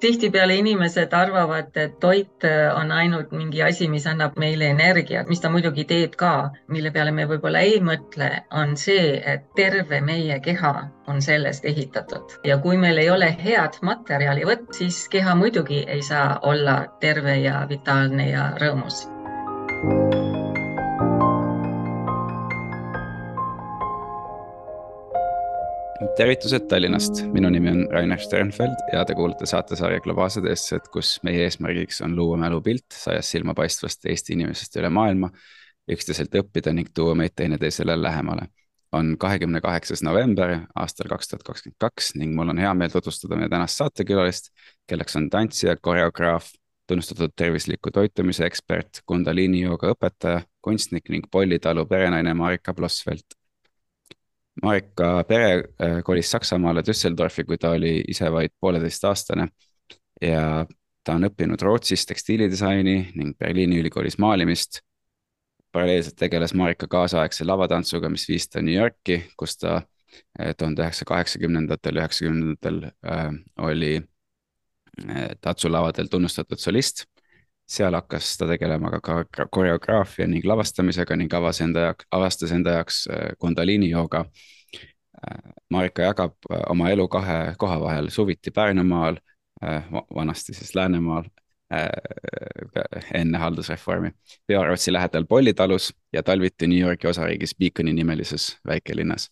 tihtipeale inimesed arvavad, et toit on ainult mingi asi, mis annab meile energiat, mis ta muidugi teeb ka, mille peale me võib-olla ei mõtle, on see, et terve meie keha on sellest ehitatud ja kui meil ei ole head materjali, vot siis keha muidugi ei saa olla terve ja vitaalne ja rõõmus. Tervitused Tallinnast, minu nimi on Rainer Sternfeld ja te kuulate saatesarja Globaalsed eestlased, kus meie eesmärgiks on luua mälupilt sajast silmapaistvast Eesti inimesest üle maailma, üksteiselt õppida ning tuua meid teineteisele lähemale. on kahekümne kaheksas november aastal kaks tuhat kakskümmend kaks ning mul on hea meel tutvustada meie tänast saatekülalist, kelleks on tantsija, koreograaf, tunnustatud tervisliku toitumise ekspert, Kundalini jooga õpetaja, kunstnik ning Polli talu perenaine Marika Blossfeld Marika pere äh, kolis Saksamaale Düsseldorfi, kui ta oli ise vaid pooleteistaastane ja ta on õppinud Rootsis tekstiilidisaini ning Berliini ülikoolis maalimist. paralleelselt tegeles Marika kaasaegse lavatantsuga, mis viis ta New Yorki, kus ta äh, tuhande üheksasaja kaheksakümnendatel, üheksakümnendatel äh, oli tantsulavadel tunnustatud solist. Seal hakkas ta tegelema ka koreograafia ning lavastamisega ning avas enda jaoks, avastas enda jaoks Kundalini jooga Marika jagab äh, oma elu kahe koha vahel, suviti Pärnumaal, äh, vanasti siis Läänemaal, äh, enne haldusreformi, Pearootsi lähedal Polli talus ja talviti New Yorgi osariigis Beaconi nimelises väikelinnas.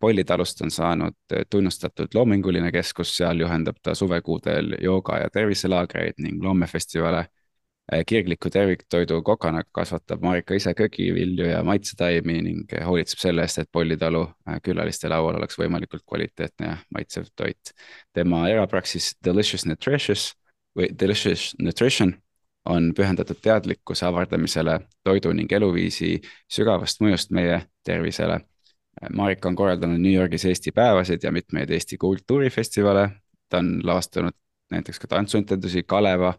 Polli talust on saanud tunnustatud loominguline keskus, seal juhendab ta suvekuudel jooga ja terviselaagreid ning loomefestivale Äh, kirgliku terviktoidu kokana kasvatab Marika ise köögivilju ja maitsetaimi ning hoolitseb selle eest, et Polli talu äh, külaliste laual oleks võimalikult kvaliteetne ja maitsev toit. tema erapraksis Delicious Nutritious või Delicious Nutrition on pühendatud teadlikkuse avardamisele toidu ning eluviisi sügavast mõjust meie tervisele. Äh, Marika on korraldanud New Yorgis Eesti päevasid ja mitmeid Eesti kultuurifestivale. ta on lavastanud näiteks ka tantsuetendusi Kaleva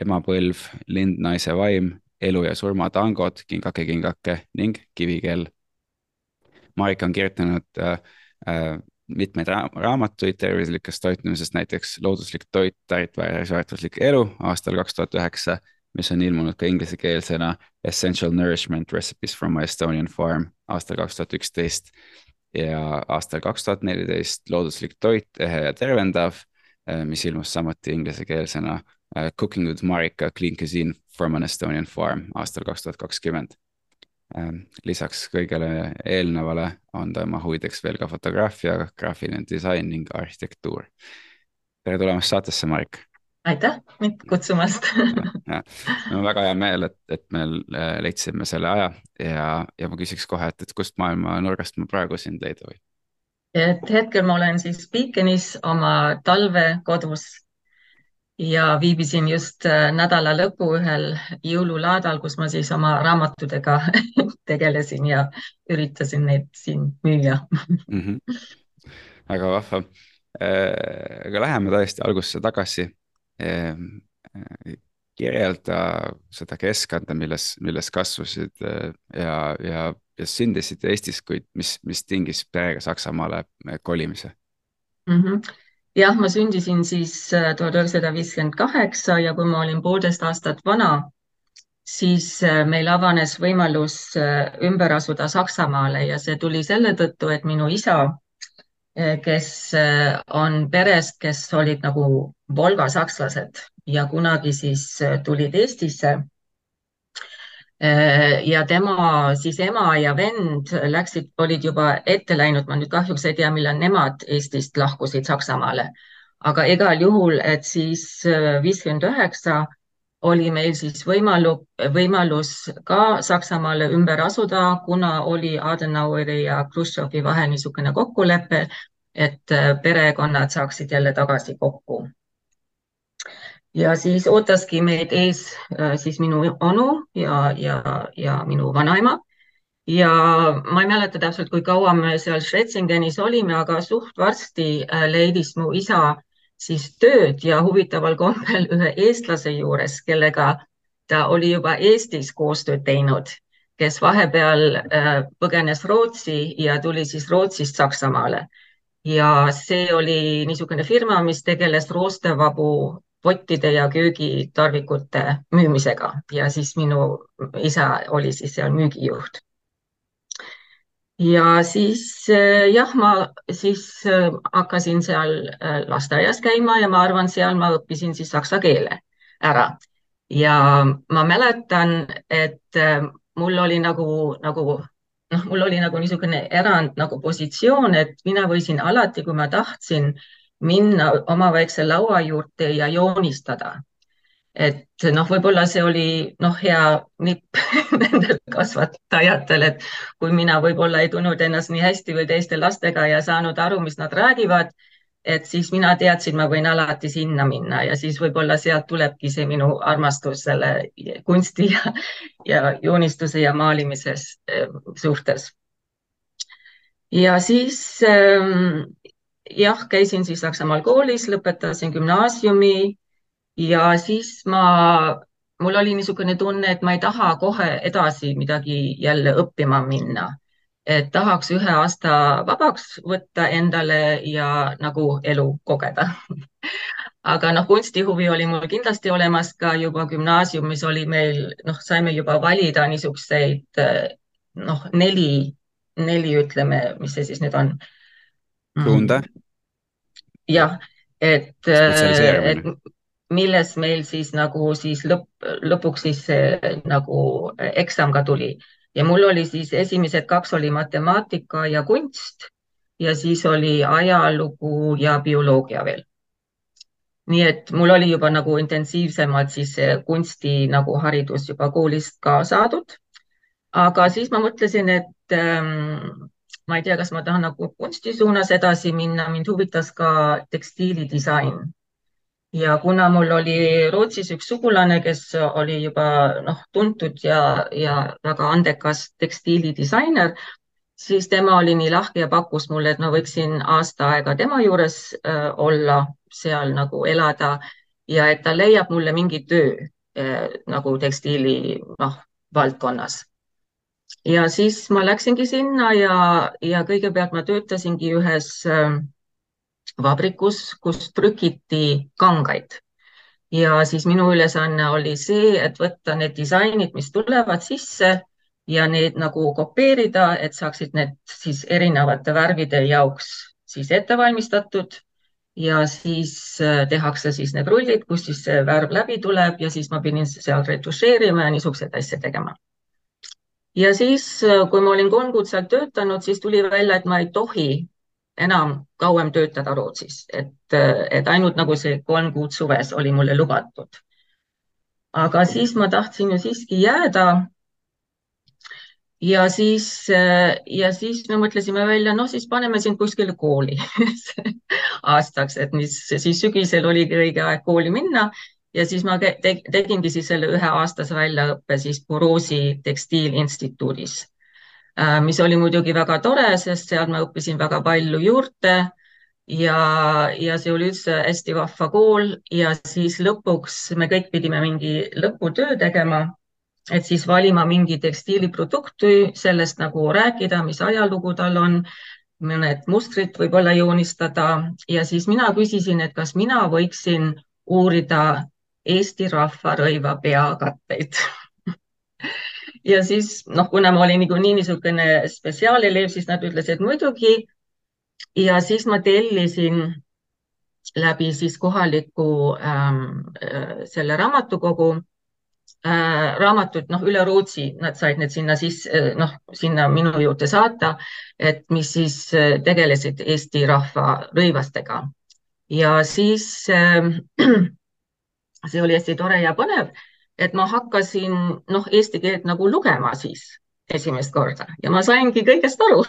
emapõlv, lind, naise vaim, elu ja surma tangod, Kingake, kingake ning Kivikell. Marika on kirjutanud äh, äh, mitmeid ra raamatuid tervislikust toitumisest, näiteks Looduslik toit, väärtuslik elu aastal kaks tuhat üheksa, mis on ilmunud ka inglisekeelsena Essential Nourishment Recipes from my Estonian farm aastal kaks tuhat üksteist ja aastal kaks tuhat neliteist Looduslik toit, ehe ja tervendav, äh, mis ilmus samuti inglisekeelsena Cooking with Marika Clean Cuisine from an Estonian Farm aastal kaks tuhat kakskümmend. Ähm, lisaks kõigele eelnevale on tema huvideks veel ka fotograafia, graafiline disain ning arhitektuur. tere tulemast saatesse, Marika! aitäh mind kutsumast mul on väga hea meel, et, et me äh, leidsime selle aja ja, ja ma küsiks kohe, et, et kust maailma nurgast ma praegu sind leida võin? et hetkel ma olen siis Beaconis oma talvekodus ja viibisin just äh, nädala lõpu ühel jõululaadal, kus ma siis oma raamatutega tegelesin ja üritasin neid siin müüa mm. -hmm. väga vahva. Äh, aga läheme tõesti algusesse tagasi. Ehm, äh, kirjelda seda keskkonda, milles, milles kasvasid ja, ja, ja sündisid Eestis, kuid mis, mis tingis perega Saksamaale kolimise mm? -hmm jah, ma sündisin siis äh, tuhat üheksasada viiskümmend kaheksa ja kui ma olin poolteist aastat vana, siis äh, meil avanes võimalus äh, ümber asuda Saksamaale ja see tuli selle tõttu, et minu isa, kes on perest, kes olid nagu Volga sakslased ja kunagi siis tulid Eestisse ja tema siis ema ja vend läksid, olid juba ette läinud, ma nüüd kahjuks ei tea, millal nemad Eestist lahkusid Saksamaale, aga igal juhul, et siis äh, viiskümmend üheksa oli meil siis võimalu, võimalus ka Saksamaale ümber asuda, kuna oli Adenaueri ja Hruštšovi vahel niisugune kokkulepe, et äh, perekonnad saaksid jälle tagasi kokku ja siis ootaski meid ees äh, siis minu onu ja, ja, ja minu vanaema. ja ma ei mäleta täpselt, kui kaua me seal Schwetzingenis olime, aga suht varsti äh, leidis mu isa siis tööd ja huvitaval kombel ühe eestlase juures, kellega ta oli juba Eestis koostööd teinud, kes vahepeal äh, põgenes Rootsi ja tuli siis Rootsist Saksamaale ja see oli niisugune firma, mis tegeles roostevabu pottide ja köögitarvikute müümisega ja siis minu isa oli siis seal müügijuht ja siis äh, jah, ma siis äh, hakkasin seal äh, lasteaias käima ja ma arvan, seal ma õppisin siis saksa keele ära. ja ma mäletan, et mul oli nagu, nagu noh, mul oli nagu niisugune erand nagu positsioon, et mina võisin alati, kui ma tahtsin, minna oma väikse laua juurde ja joonistada et noh, võib-olla see oli noh, hea nipp nendel kasvatajatel, et kui mina võib-olla ei tundnud ennast nii hästi või teiste lastega ja saanud aru, mis nad räägivad, et siis mina teadsin, ma võin alati sinna minna ja siis võib-olla sealt tulebki see minu armastus selle kunsti ja, ja joonistuse ja maalimise suhtes. ja siis ähm, jah, käisin siis Saksamaal koolis, lõpetasin gümnaasiumi ja siis ma, mul oli niisugune tunne, et ma ei taha kohe edasi midagi jälle õppima minna. et tahaks ühe aasta vabaks võtta endale ja nagu elu kogeda aga noh, kunstihuvi oli mul kindlasti olemas ka juba gümnaasiumis oli meil, noh, saime juba valida niisuguseid noh, neli, neli ütleme, mis see siis nüüd on? Suunda? jah, et, et milles meil siis nagu siis lõpp, lõpuks siis nagu eksam ka tuli ja mul oli siis esimesed kaks oli matemaatika ja kunst ja siis oli ajalugu ja bioloogia veel. nii et mul oli juba nagu intensiivsemalt siis kunsti nagu haridus juba koolist ka saadud. aga siis ma mõtlesin, et ähm, ma ei tea, kas ma tahan nagu kunsti suunas edasi minna, mind huvitas ka tekstiilidisain ja kuna mul oli Rootsis üks sugulane, kes oli juba noh, tuntud ja, ja väga andekas tekstiilidisainer, siis tema oli nii lahke ja pakkus mulle, et ma võiksin aasta aega tema juures äh, olla, seal nagu elada ja et ta leiab mulle mingi töö äh, nagu tekstiili noh, valdkonnas. Ja siis ma läksingi sinna ja, ja kõigepealt ma töötasingi ühes äh, vabrikus, kus trükiti kangaid. ja siis minu ülesanne oli see, et võtta need disainid, mis tulevad sisse ja need nagu kopeerida, et saaksid need siis erinevate värvide jaoks siis ette valmistatud ja siis äh, tehakse siis need rullid, kus siis see värv läbi tuleb ja siis ma pidin seal retušeerima ja niisuguseid asju tegema. Ja siis, äh, kui ma olin kolm kuud seal töötanud, siis tuli välja, et ma ei tohi enam kauem töötada Rootsis, et, et ainult nagu see kolm kuud suves oli mulle lubatud. aga siis ma tahtsin ju siiski jääda. ja siis, ja siis me mõtlesime välja, noh, siis paneme sind kuskile kooli aastaks, et mis siis sügisel oligi õige aeg kooli minna ja siis ma tegingi siis selle üheaastase väljaõppe siis Buruusi tekstiilinstituudis Äh, mis oli muidugi väga tore, sest seal ma õppisin väga palju juurde ja, ja see oli üldse hästi vahva kool ja siis lõpuks me kõik pidime mingi lõputöö tegema, et siis valima mingi tekstiiliprodukti, sellest nagu rääkida, mis ajalugu tal on, mõned mustrid võib-olla joonistada. Ja siis mina küsisin, et kas mina võiksin uurida Eesti rahva rõiva peakatteid ja siis noh, kuna ma olin niikuinii niisugune spetsiaalelev, siis nad ütlesid muidugi. ja siis ma tellisin läbi siis kohaliku ähm, äh, selle raamatukogu äh, raamatud, noh, üle Rootsi, nad said need sinna sisse, äh, noh, sinna minu juurde saata, et mis siis äh, tegelesid Eesti rahva rõivastega. ja siis äh, see oli hästi tore ja põnev et ma hakkasin noh, eesti keelt nagu lugema siis esimest korda ja ma saingi kõigest aru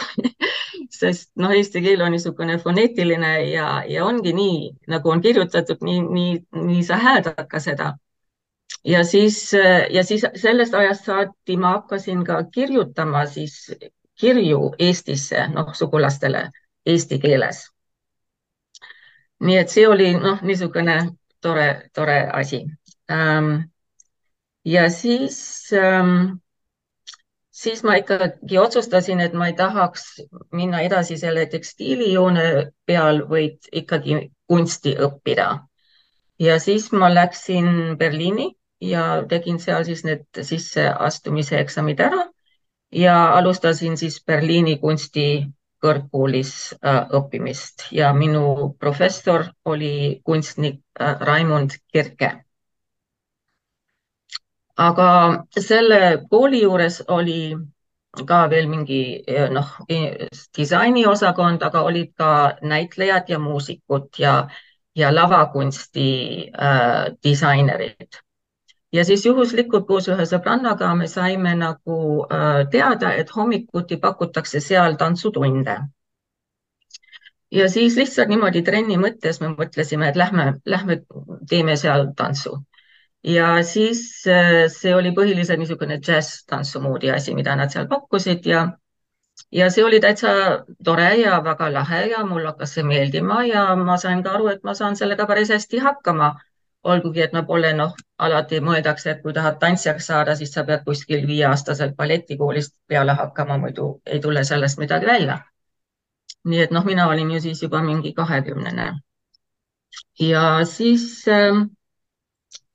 sest noh, eesti keel on niisugune foneetiline ja, ja ongi nii, nagu on kirjutatud, nii, nii, nii sa hääldad ka seda. ja siis, ja siis sellest ajast saati ma hakkasin ka kirjutama siis kirju Eestisse, noh, sugulastele eesti keeles. nii et see oli noh, niisugune tore, tore asi ähm, ja siis ähm, siis ma ikkagi otsustasin, et ma ei tahaks minna edasi selle tekstiilijoone peal, vaid ikkagi kunsti õppida. ja siis ma läksin Berliini ja tegin seal siis need sisseastumise eksamid ära ja alustasin siis Berliini kunstikõrgkoolis äh, õppimist ja minu professor oli kunstnik äh, Raimond Kirke. aga selle kooli juures oli ka veel mingi äh, noh, disainiosakond, aga olid ka näitlejad ja muusikud ja, ja lavakunsti äh, disainerid ja siis juhuslikult koos ühe sõbrannaga me saime nagu äh, teada, et hommikuti pakutakse seal tantsutunde. ja siis lihtsalt niimoodi trenni mõttes me mõtlesime, et lähme, lähme teeme seal tantsu. ja siis äh, see oli põhiliselt niisugune džäss-tantsu moodi asi, mida nad seal pakkusid ja ja see oli täitsa tore ja väga lahe ja mul hakkas see meeldima ja ma sain ka aru, et ma saan sellega päris hästi hakkama olgugi et ma pole noh, alati mõeldakse, et kui tahad tantsijaks saada, siis sa pead kuskil viieaastaselt balletikoolist peale hakkama, muidu ei tule sellest midagi välja. nii et noh, mina olin ju siis juba mingi kahekümnene. ja siis ähm,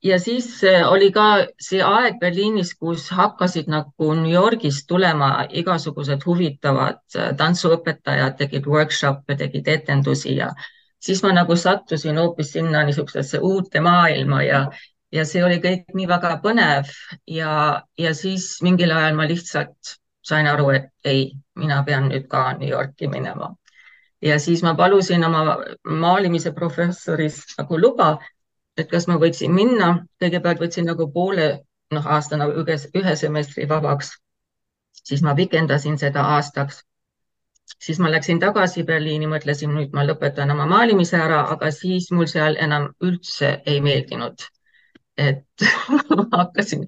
ja siis äh, oli ka see aeg Berliinis, kus hakkasid nagu New Yorgist tulema igasugused huvitavad äh, tantsuõpetajad, tegid workshop'e, tegid etendusi ja siis ma nagu sattusin hoopis sinna niisugusesse uute maailma ja, ja see oli kõik nii väga põnev ja, ja siis mingil ajal ma lihtsalt sain aru, et ei, mina pean nüüd ka New Yorki minema. ja siis ma palusin oma maalimise professorist nagu luba, et kas ma võiksin minna, kõigepealt võtsin nagu poole noh, aasta nagu ühe, ühe semestri vabaks, siis ma pikendasin seda aastaks siis ma läksin tagasi Berliini, mõtlesin, nüüd ma lõpetan oma maalimise ära, aga siis mul seal enam üldse ei meeldinud. et ma hakkasin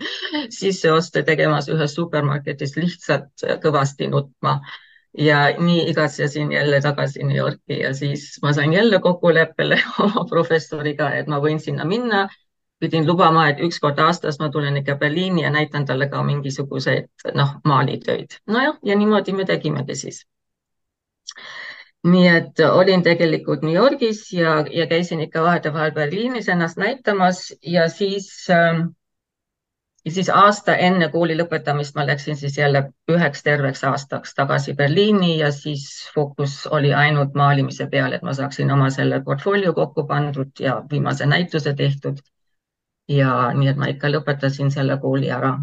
sisseoste tegemas ühes supermarketis lihtsalt kõvasti nutma ja nii igatsesin jälle tagasi New Yorki ja siis ma sain jälle kokkuleppele oma professoriga, et ma võin sinna minna pidin lubama, et üks kord aastas ma tulen ikka Berliini ja näitan talle ka mingisuguseid noh, maalitöid. nojah, ja niimoodi me tegimegi siis nii et olin tegelikult New Yorgis ja, ja käisin ikka vahetevahel Berliinis ennast näitamas ja siis äh, ja siis aasta enne kooli lõpetamist ma läksin siis jälle üheks terveks aastaks tagasi Berliini ja siis fookus oli ainult maalimise peal, et ma saaksin oma selle portfoolio kokku pandud ja viimase näituse tehtud. ja nii, et ma ikka lõpetasin selle kooli ära.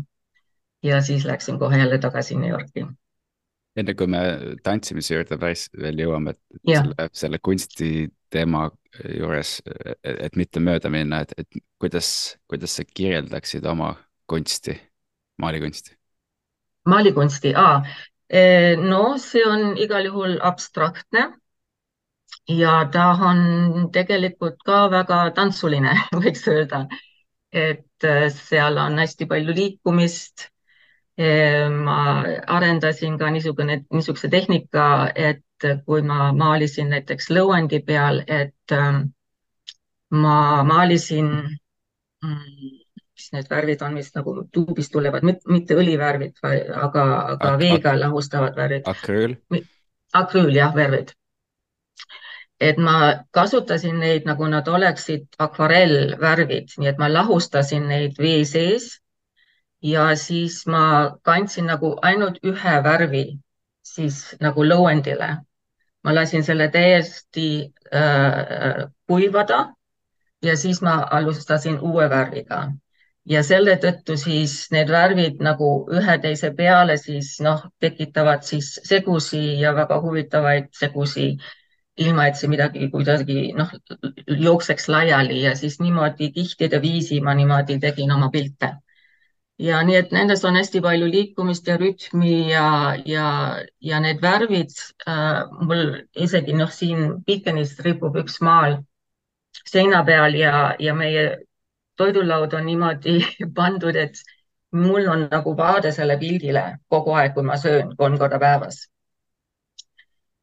ja siis läksin kohe jälle tagasi New Yorki enne kui me tantsimise juurde päris veel jõuame, et ja. selle, selle kunsti teema juures, et mitte mööda minna, et, et kuidas, kuidas sa kirjeldaksid oma kunsti, maalikunsti? maalikunsti, no see on igal juhul abstraktne ja ta on tegelikult ka väga tantsuline, võiks öelda. et seal on hästi palju liikumist ma arendasin ka niisugune, niisuguse tehnika, et kui ma maalisin näiteks lõuendi peal, et ähm, ma maalisin, mm, mis need värvid on, mis nagu tuubist tulevad, mitte õlivärvid, aga, aga Ak veega lahustavad värvid. akrüül? akrüül, jah, värvid. et ma kasutasin neid, nagu nad oleksid akvarellvärvid, nii et ma lahustasin neid vee sees ja siis ma kandsin nagu ainult ühe värvi siis nagu lõuendile. ma lasin selle täiesti äh, kuivada ja siis ma alustasin uue värviga. Ja selle tõttu siis need värvid nagu ühe teise peale siis noh, tekitavad siis segusi ja väga huvitavaid segusi, ilma et see midagi kuidagi noh, jookseks laiali. Ja siis niimoodi kihtide viisi ma niimoodi tegin oma pilte ja nii, et nendes on hästi palju liikumist ja rütmi ja, ja, ja need värvid äh,, mul isegi noh, siin Piikenis ripub üks maal seina peal ja, ja meie toidulaud on niimoodi pandud, et mul on nagu vaade selle pildile kogu aeg, kui ma söön kolm korda päevas.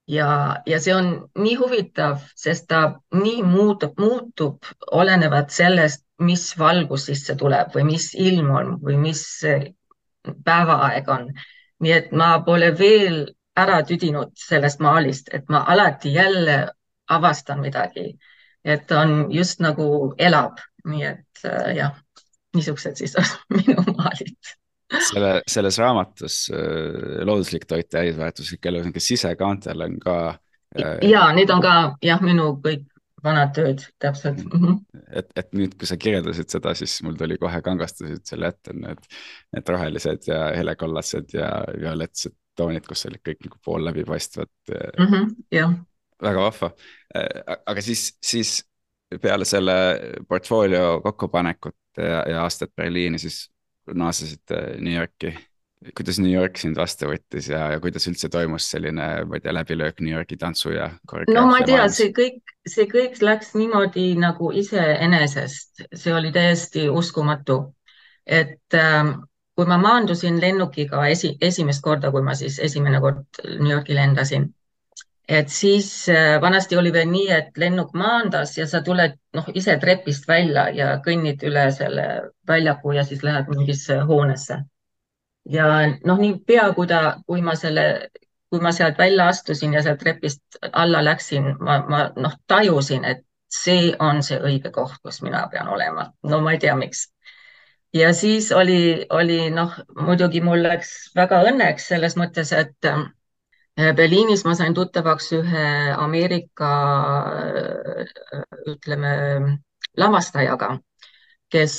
Ja, ja see on nii huvitav, sest ta nii muutub, muutub olenevalt sellest, mis valgus sisse tuleb või mis ilm on või mis päevaaeg on. nii et ma pole veel ära tüdinud sellest maalist, et ma alati jälle avastan midagi, et on just nagu elab, nii et äh, jah, niisugused siis on minu maalid selle, selles raamatus äh, Looduslik toit ja täisväärtuslik elu, sisekaantel on ka äh.... ja need on ka jah, minu kõik vanad tööd, täpselt mm. -hmm. et, et nüüd, kui sa kirjeldasid seda, siis mul tuli kohe kangastusid selle ette need, need rohelised ja helekollased ja violetsed toonid, kus olid kõik nagu pool läbipaistvad mm. -hmm, jah. väga vahva, äh, aga siis, siis peale selle portfoolio kokkupanekut ja, ja aastat Berliini, siis naasesite New Yorki. Kuidas New York sind vastu võttis ja, ja kuidas üldse toimus selline, ma ei tea, läbilöök New Yorgi tantsu ja no ma ei tea, see kõik, see kõik läks niimoodi nagu iseenesest, see oli täiesti uskumatu. et ähm, kui ma maandusin lennukiga esi, esimest korda, kui ma siis esimene kord New Yorki lendasin et siis äh, vanasti oli veel nii, et lennuk maandas ja sa tuled noh, ise trepist välja ja kõnnid üle selle väljaku ja siis lähed mingisse hoonesse. Ja noh, niipea kui ta, kui ma selle, kui ma sealt välja astusin ja sealt trepist alla läksin, ma, ma noh, tajusin, et see on see õige koht, kus mina pean olema. no ma ei tea, miks ja siis oli, oli noh, muidugi mul läks väga õnneks selles mõttes, et Äh, Berliinis ma sain tuttavaks ühe Ameerika, ütleme, lavastajaga, kes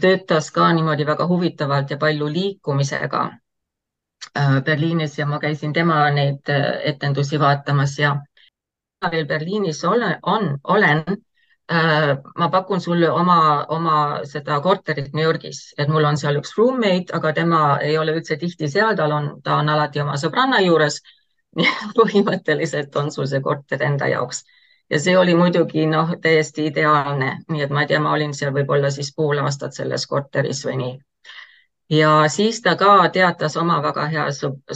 töötas ka niimoodi väga huvitavalt ja palju liikumisega äh, Berliinis ja ma käisin tema neid etendusi vaatamas ja veel Berliinis olen, on, olen. ma pakun sulle oma, oma seda korterit New Yorgis, et mul on seal üks roommate, aga tema ei ole üldse tihti seal, tal on, ta on alati oma sõbranna juures põhimõtteliselt on sul see korter enda jaoks ja see oli muidugi noh, täiesti ideaalne, nii et ma ei tea, ma olin seal võib-olla siis pool aastat selles korteris või nii. ja siis ta ka teatas oma väga hea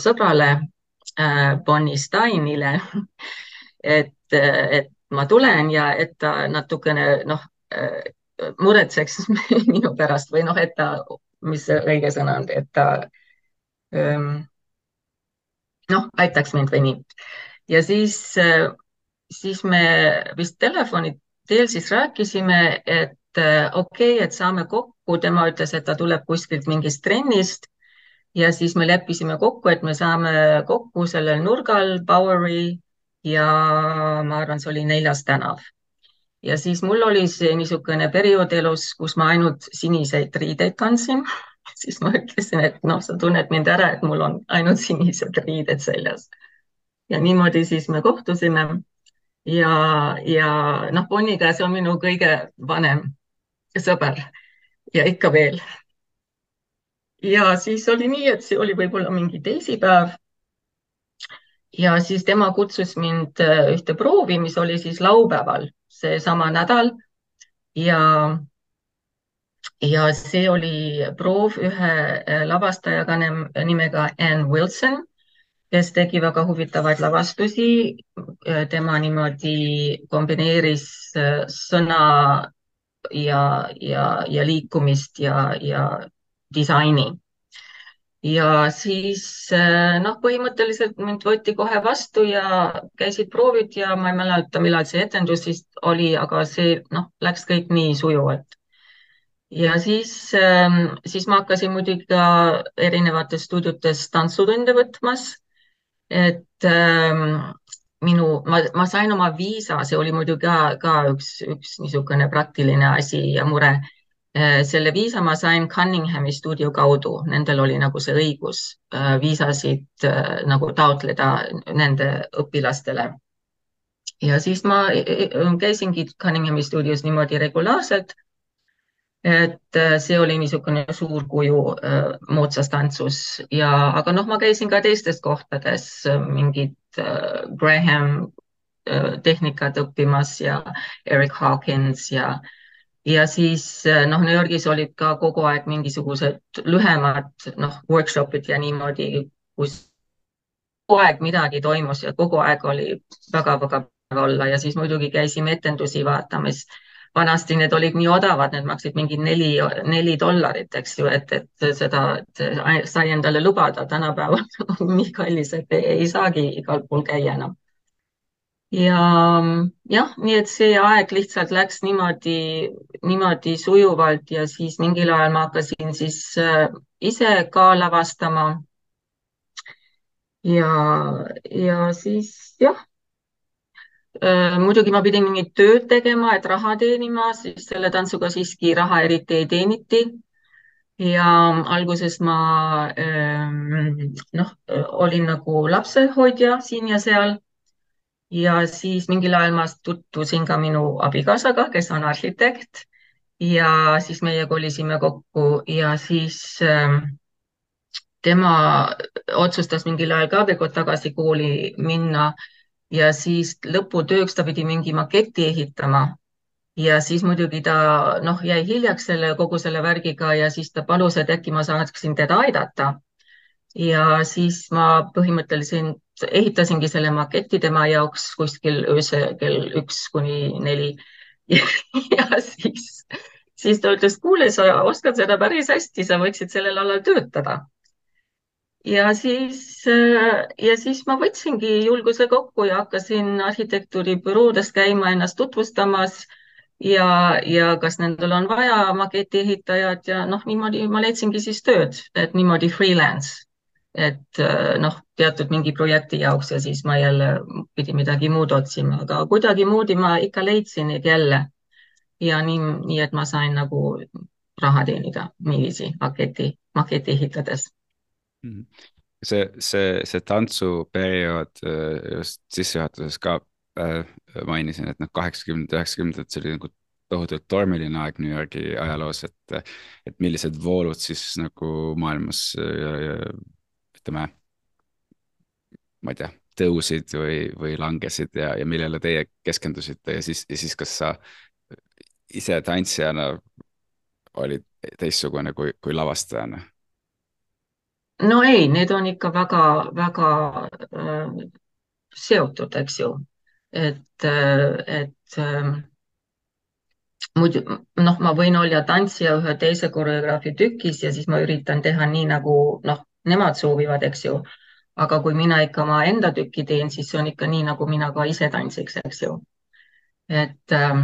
sõbrale äh, Bonnie Steinile, et, et ma tulen ja et ta natukene noh äh, muretseks minu pärast või noh, et ta, mis see õige sõna on, et ta ähm, noh, aitaks mind või nii. ja siis, äh, siis me vist telefoni teel siis rääkisime, et äh, okei okay,, et saame kokku, tema ütles, et ta tuleb kuskilt mingist trennist ja siis me leppisime kokku, et me saame kokku sellel nurgal Bowery ja ma arvan, see oli Neljas tänav. ja siis mul oli see niisugune periood elus, kus ma ainult siniseid riideid kandsin siis ma ütlesin, et noh, sa tunned mind ära, et mul on ainult sinised riided seljas. ja niimoodi siis me kohtusime ja, ja noh, Bonnie käes on minu kõige vanem sõber ja ikka veel. ja siis oli nii, et see oli võib-olla mingi teisipäev. ja siis tema kutsus mind äh, ühte proovi, mis oli siis laupäeval, seesama nädal ja ja see oli proov ühe äh, lavastajaga nimega Ann Wilson, kes tegi väga huvitavaid lavastusi. Äh, tema niimoodi kombineeris äh, sõna ja, ja, ja liikumist ja, ja disaini. ja siis noh, põhimõtteliselt mind võeti kohe vastu ja käisid proovid ja ma ei mäleta, millal see etendus siis oli, aga see noh, läks kõik nii sujuvalt ja siis, ähm, siis ma hakkasin muidugi ka erinevates stuudiotes tantsutunde võtmas. Et ähm, minu, ma, ma sain oma viisa, see oli muidugi ka, ka üks, üks niisugune praktiline asi ja mure. Äh, selle viisa ma sain Cunninghami stuudio kaudu, nendel oli nagu see õigus äh, viisasid äh, nagu taotleda nende õpilastele. ja siis ma käisingi Cunninghami stuudios niimoodi regulaarselt et äh, see oli niisugune suur kuju äh, moodsas tantsus. Ja, aga noh, ma käisin ka teistes kohtades äh, mingid Graham tehnikat õppimas ja Eric Hawkins ja ja siis noh, New Yorgis olid ka kogu aeg mingisugused lühemad noh, workshop'id ja niimoodi, kus kogu aeg midagi toimus ja kogu aeg oli väga-väga olla. Ja siis muidugi käisime etendusi vaatamas vanasti need olid nii odavad, need maksid mingi neli, neli dollarit, eks ju, et, et seda et sai endale lubada. tänapäeval on nii kallis, et ei, ei saagi igal pool käia enam. ja jah, nii et see aeg lihtsalt läks niimoodi, niimoodi sujuvalt ja siis mingil ajal ma hakkasin siis äh, ise ka lavastama. ja, ja siis jah muidugi ma pidin mingit tööd tegema, et raha teenima, siis selle tantsuga siiski raha eriti ei teeniti. ja alguses ma ähm, noh, olin nagu lapsehoidja siin ja seal. ja siis mingil ajal ma tutvusin ka minu abikaasaga, kes on arhitekt ja siis meie kolisime kokku ja siis ähm, tema otsustas mingil ajal ka veel kord tagasi kooli minna ja siis lõputööks ta pidi mingi maketi ehitama. ja siis muidugi ta noh, jäi hiljaks selle kogu selle värgiga ja siis ta palus, et äkki ma saaksin teda aidata. ja siis ma põhimõtteliselt ehitasingi selle maketi tema jaoks kuskil öösel kell üks kuni neli. ja siis, siis ta ütles, kuule, sa oskad seda päris hästi, sa võiksid sellel alal töötada ja siis, äh, ja siis ma võtsingi julguse kokku ja hakkasin arhitektuuribüroodes käima ennast tutvustamas ja, ja kas nendel on vaja maketi ehitajat ja noh, niimoodi ma leidsingi siis tööd, et niimoodi freelance. et äh, noh, teatud mingi projekti jaoks ja siis ma jälle pidin midagi muud otsima, aga kuidagimoodi ma ikka leidsin neid jälle. ja nii, nii et ma sain nagu raha teenida niiviisi maketi, maketi ehitades. See, see, see tantsuperiood äh, just sissejuhatuses ka äh, mainisin, et noh, kaheksakümnendad, üheksakümnendad, see oli nagu tohutult tormiline aeg New Yorgi ajaloos, et, et millised voolud siis nagu maailmas äh, ütleme, ma ei tea, tõusid või, või langesid ja, ja millele teie keskendusite ja siis, ja siis kas sa ise tantsijana olid teistsugune kui, kui lavastajana? No ei, need on ikka väga-väga äh, seotud, eks ju. et, äh, et äh, muidu noh, ma võin olla tantsija ühe teise koreograafi tükis ja siis ma üritan teha nii, nagu noh, nemad soovivad, eks ju. aga kui mina ikka oma enda tükki teen, siis see on ikka nii, nagu mina ka ise tantsiks, eks ju. et äh,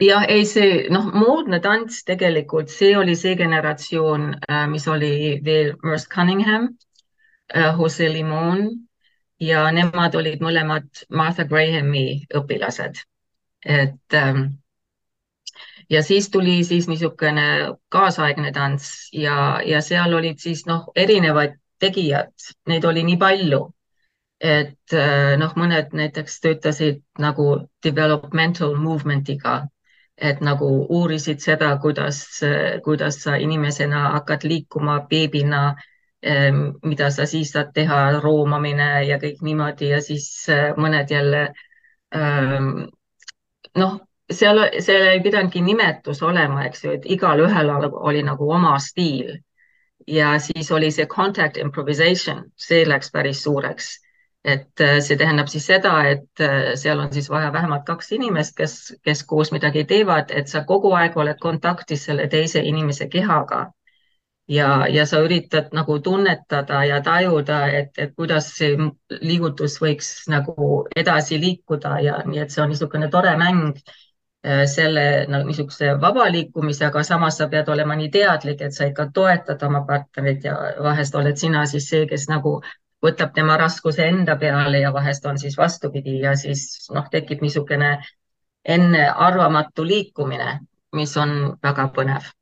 jah, ei see noh, moodne tants tegelikult, see oli see generatsioon, äh, mis oli veel Merce Cunningham, äh, Jose Limon ja nemad olid mõlemad Martha Grahami õpilased. et ähm, ja siis tuli siis niisugune kaasaegne tants ja, ja seal olid siis noh, erinevaid tegijad, neid oli nii palju et äh, noh, mõned näiteks töötasid nagu developmental movement'iga et nagu uurisid seda, kuidas, kuidas sa inimesena hakkad liikuma beebina, ehm, mida sa siis saad teha, roomamine ja kõik niimoodi ja siis eh, mõned jälle ehm, noh, seal, seal ei pidanudki nimetus olema, eks ju, et igalühel oli nagu oma stiil. ja siis oli see contact improvisation, see läks päris suureks et äh, see tähendab siis seda, et äh, seal on siis vaja vähemalt kaks inimest, kes, kes koos midagi teevad, et sa kogu aeg oled kontaktis selle teise inimese kehaga. ja, ja sa üritad nagu tunnetada ja tajuda, et, et kuidas see liigutus võiks nagu edasi liikuda ja nii, et see on niisugune tore mäng äh, selle nagu niisuguse vaba liikumisega, aga samas sa pead olema nii teadlik, et sa ikka toetad oma partnerit ja vahest oled sina siis see, kes nagu võtab tema raskuse enda peale ja vahest on siis vastupidi ja siis noh, tekib niisugune ennearvamatu liikumine, mis on väga põnev.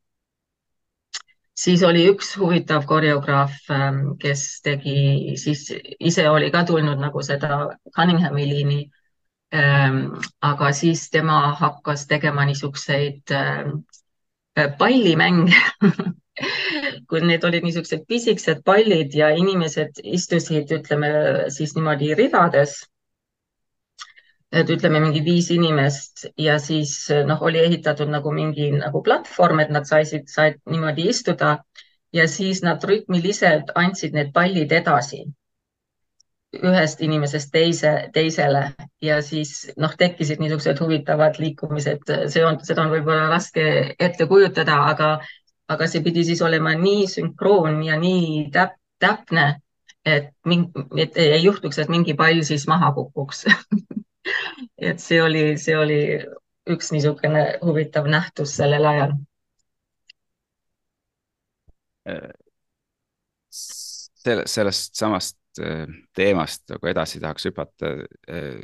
siis oli üks huvitav koreograaf, ähm, kes tegi, siis ise oli ka tulnud nagu seda Cunninghami liini. Ähm, aga siis tema hakkas tegema niisuguseid ähm, pallimänge kui need olid niisugused pisikesed pallid ja inimesed istusid, ütleme siis niimoodi ridades. et ütleme mingi viis inimest ja siis noh, oli ehitatud nagu mingi nagu platvorm, et nad saisid, said niimoodi istuda ja siis nad rütmiliselt andsid need pallid edasi. ühest inimesest teise, teisele ja siis noh, tekkisid niisugused huvitavad liikumised, see on, seda on võib-olla raske ette kujutada, aga, aga see pidi siis olema nii sünkroon ja nii täp, täpne, et, et ei juhtuks, et mingi pall siis maha kukuks. Et see oli, see oli üks niisugune huvitav nähtus sellel ajal. Selle, sellest samast äh, teemast nagu edasi tahaks hüpata äh,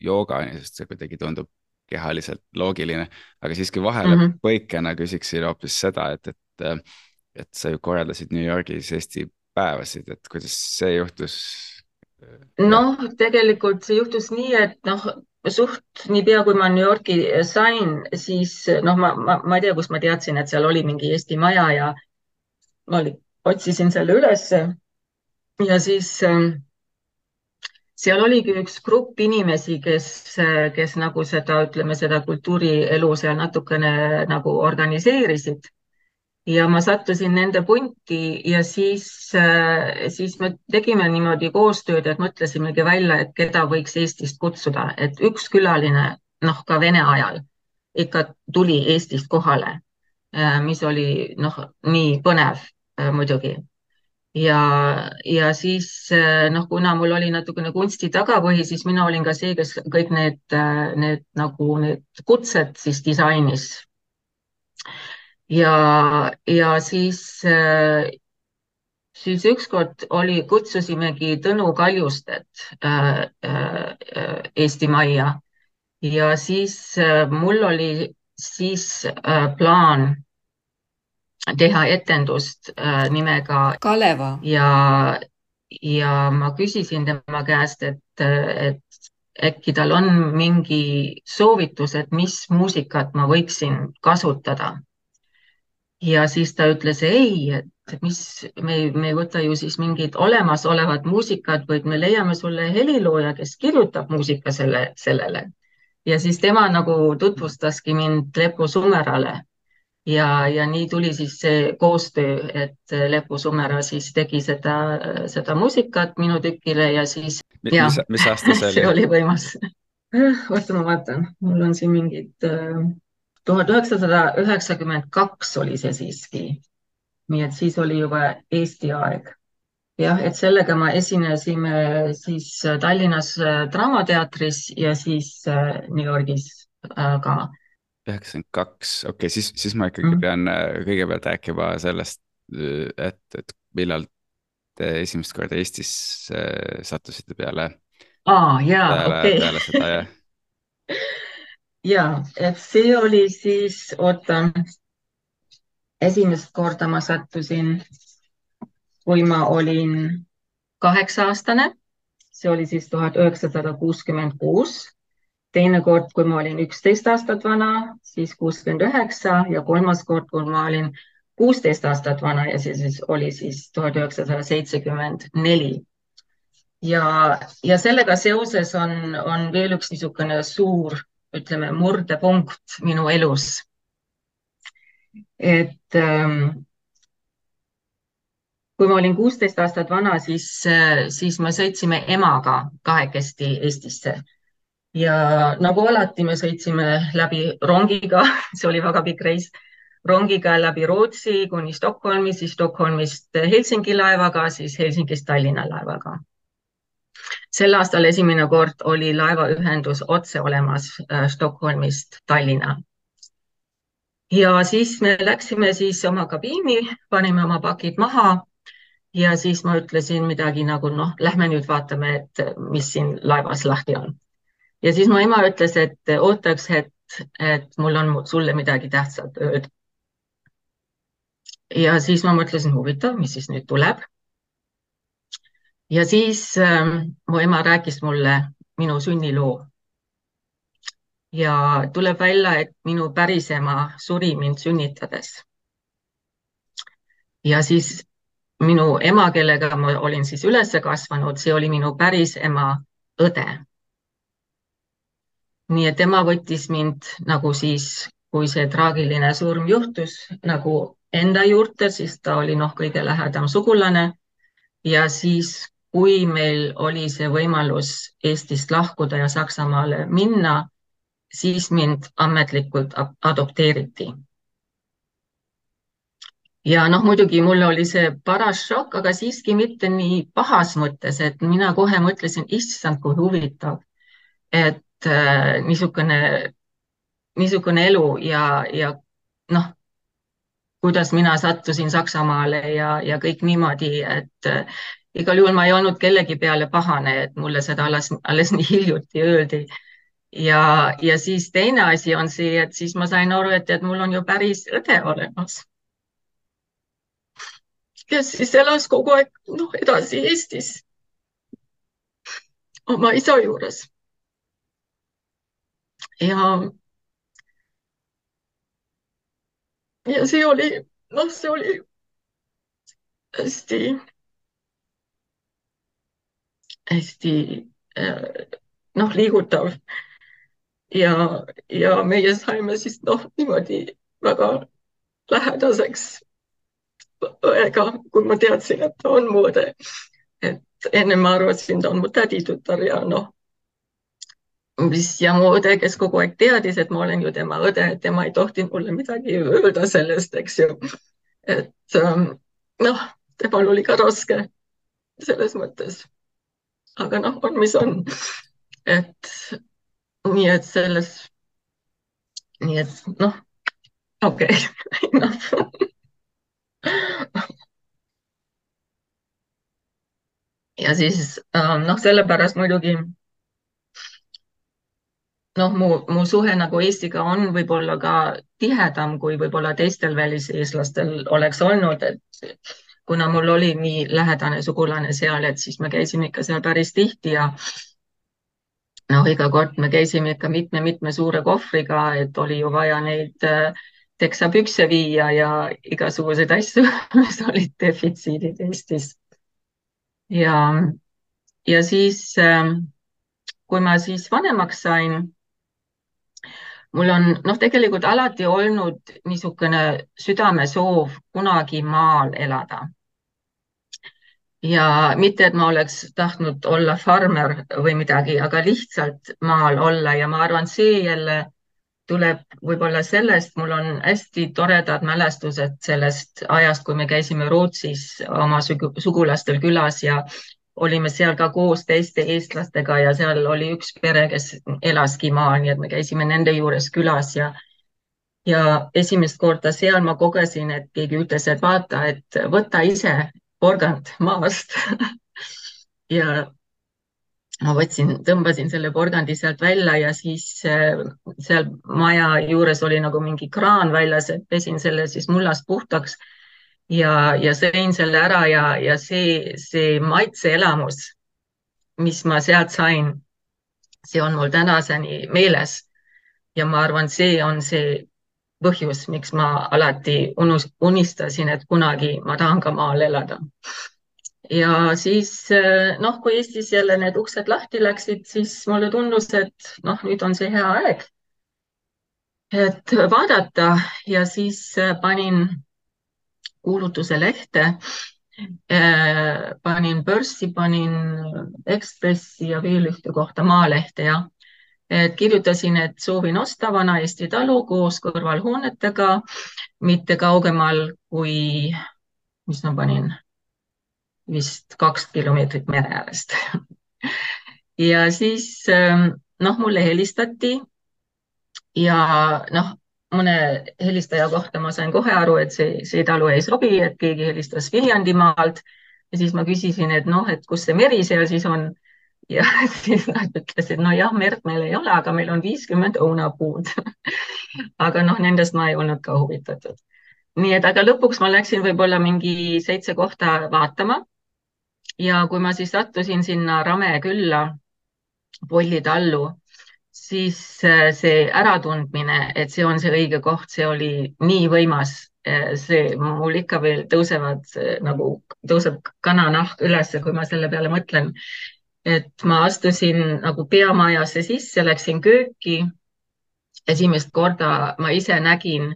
joogani, sest see kuidagi tundub kehaliselt loogiline, aga siiski vahele mm -hmm. põikena küsiksin hoopis seda, et, et, äh, et sa ju korraldasid New Yorgis Eesti päevasid, et kuidas see juhtus? noh, tegelikult see juhtus nii, et noh, suht niipea, kui ma New Yorki sain, siis noh, ma, ma, ma ei tea, kust ma teadsin, et seal oli mingi Eesti maja ja ma olin, otsisin selle ülesse ja siis ähm, seal oligi üks grupp inimesi, kes, kes nagu seda, ütleme seda kultuurielu seal natukene nagu organiseerisid. Ja ma sattusin nende punti ja siis, äh, siis me tegime niimoodi koostööd, et mõtlesimegi välja, et keda võiks Eestist kutsuda, et üks külaline, noh, ka Vene ajal ikka tuli Eestist kohale, äh, mis oli noh, nii põnev äh, muidugi ja, ja siis noh, kuna mul oli natukene kunsti tagapõhi, siis mina olin ka see, kes kõik need, need nagu need kutsed siis disainis. Ja, ja siis, eh, siis ükskord oli, kutsusimegi Tõnu Kaljustet äh, äh, Eesti Majja ja siis äh, mul oli siis plaan teha etendust äh, nimega Kaleva ja, ja ma küsisin tema käest, et, et äkki tal on mingi soovitus, et mis muusikat ma võiksin kasutada. Ja siis ta ütles ei, et mis, me, me ei võta ju siis mingit olemasolevat muusikat, vaid me leiame sulle helilooja, kes kirjutab muusika selle, sellele. ja siis tema nagu tutvustaski mind Lepo Sumerale ja, ja nii tuli siis see koostöö, et Lepu Sumera siis tegi seda, seda muusikat minu tükile ja siis. mis, mis aasta see oli? see oli võimas. oota, ma vaatan, mul on siin mingid, äh, tuhat üheksasada üheksakümmend kaks oli see siiski. nii et siis oli juba Eesti aeg. jah, et sellega me esinesime siis Tallinnas äh, Draamateatris ja siis äh, New Yorgis ka üheksakümmend kaks, okei okay,, siis, siis ma ikkagi mm. pean äh, kõigepealt rääkima sellest, äh, et, et millal te esimest korda Eestis äh, sattusite peale ah,. jaa, okei. peale seda, jah. ja, et see oli siis, oota, esimest korda ma sattusin, kui ma olin kaheksa-aastane, see oli siis tuhat üheksasada kuuskümmend kuus teine kord, kui ma olin üksteist aastat vana, siis kuuskümmend üheksa ja kolmas kord, kui ma olin kuusteist aastat vana ja see siis oli siis tuhat üheksasada seitsekümmend neli. ja, ja sellega seoses on, on veel üks niisugune suur, ütleme, murdepunkt minu elus. et ähm, kui ma olin kuusteist aastat vana, siis, siis me sõitsime emaga kahekesti Eestisse ja nagu alati, me sõitsime läbi rongiga, see oli väga pikk reis, rongiga läbi Rootsi kuni Stockholmi, siis Stockholmist Helsingi laevaga, siis Helsingist Tallinna laevaga. Sel aastal esimene kord oli laevaühendus otse olemas äh, Stockholmist Tallinna. ja siis me läksime siis oma kabiini, panime oma pakid maha ja siis ma ütlesin midagi nagu noh, lähme nüüd vaatame, et mis siin laevas lahti on ja siis mu ema ütles, et ootaks, et, et mul on sulle midagi tähtsat öelda. ja siis ma mõtlesin, huvitav, mis siis nüüd tuleb. Ja siis ähm, mu ema rääkis mulle minu sünniloo. ja tuleb välja, et minu pärisema suri mind sünnitades. ja siis minu ema, kellega ma olin siis üles kasvanud, see oli minu päris ema õde nii et tema võttis mind nagu siis, kui see traagiline surm juhtus, nagu enda juurde, siis ta oli noh, kõige lähedam sugulane. ja siis, kui meil oli see võimalus Eestist lahkuda ja Saksamaale minna, siis mind ametlikult adopteeriti. ja noh, muidugi mulle oli see paras šokk, aga siiski mitte nii pahas mõttes, et mina kohe mõtlesin, issand, kui huvitav, et äh, niisugune, niisugune elu ja, ja noh, kuidas mina sattusin Saksamaale ja, ja kõik niimoodi, et igal juhul ma ei olnud kellegi peale pahane, et mulle seda alles, alles nii hiljuti öeldi ja, ja siis teine asi on see, et siis ma sain aru, et, et mul on ju päris õde olemas. kes siis elas kogu aeg noh, edasi Eestis oma isa juures. ja, ja see oli, noh, see oli hästi, hästi äh, noh, liigutav ja, ja meie saime siis noh, niimoodi väga lähedaseks õega, kui ma teadsin, et ta on mu õde. et enne ma arvasin, ta on mu täditütar ja noh, mis ja mu õde, kes kogu aeg teadis, et ma olen ju tema õde, tema ei tohtinud mulle midagi öelda sellest, eks ju. et ähm, noh, temal oli ka raske selles mõttes. Aga noh, on, mis on. et nii et selles, nii et noh, okei okay. noh ja siis ähm, noh, sellepärast muidugi noh, mu, mu suhe nagu Eestiga on võib-olla ka tihedam, kui võib-olla teistel väliseestlastel oleks olnud, et kuna mul oli nii lähedane sugulane seal, et siis me käisime ikka seal päris tihti ja noh, iga kord me käisime ikka mitme-mitme suure kohvriga, et oli ju vaja neid äh, teksapükse viia ja igasuguseid asju, mis olid defitsiidid Eestis. ja, ja siis, ähm, kui ma siis vanemaks sain, mul on noh, tegelikult alati olnud niisugune südamesoov kunagi maal elada ja mitte, et ma oleks tahtnud olla farmer või midagi, aga lihtsalt maal olla. Ja ma arvan, see jälle tuleb võib-olla sellest, mul on hästi toredad mälestused sellest ajast, kui me käisime Rootsis oma sugulastel külas ja olime seal ka koos teiste eestlastega ja seal oli üks pere, kes elaski maal, nii et me käisime nende juures külas ja ja esimest korda seal ma kogesin, et keegi ütles, et vaata, et võta ise porgand maast ja ma võtsin, tõmbasin selle porgandi sealt välja ja siis äh, seal maja juures oli nagu mingi kraan väljas, et pesin selle siis mullast puhtaks ja, ja sõin selle ära ja, ja see, see maitseelamus, mis ma sealt sain, see on mul tänaseni meeles. ja ma arvan, see on see põhjus, miks ma alati unus, unistasin, et kunagi ma tahan ka maal elada. ja siis noh, kui Eestis jälle need uksed lahti läksid, siis mulle tundus, et noh, nüüd on see hea aeg, et vaadata ja siis panin kuulutuse lehte panin börssi, panin Ekspressi ja veel ühte kohta Maalehte ja kirjutasin, et soovin osta Vana-Eesti talu koos kõrvalhoonetega, mitte kaugemal kui, mis ma panin, vist kaks kilomeetrit mere äärest. Ja siis ähm, noh, mulle helistati ja noh, mõne helistaja kohta ma sain kohe aru, et see, see talu ei sobi, et keegi helistas Viljandimaalt. Ja siis ma küsisin, et noh, et kus see meri seal siis on ja siis nad ütlesid, nojah, merd meil ei ole, aga meil on viiskümmend õunapuud aga noh, nendest ma ei olnud ka huvitatud. nii et, aga lõpuks ma läksin võib-olla mingi seitse kohta vaatama. ja kui ma siis sattusin sinna Rame külla, Polli tallu, siis äh, see äratundmine, et see on see õige koht, see oli nii võimas äh, see mul ikka veel tõusevad äh, nagu tõuseb kananahk üles, kui ma selle peale mõtlen et ma astusin nagu peamajasse sisse, läksin kööki. esimest korda ma ise nägin,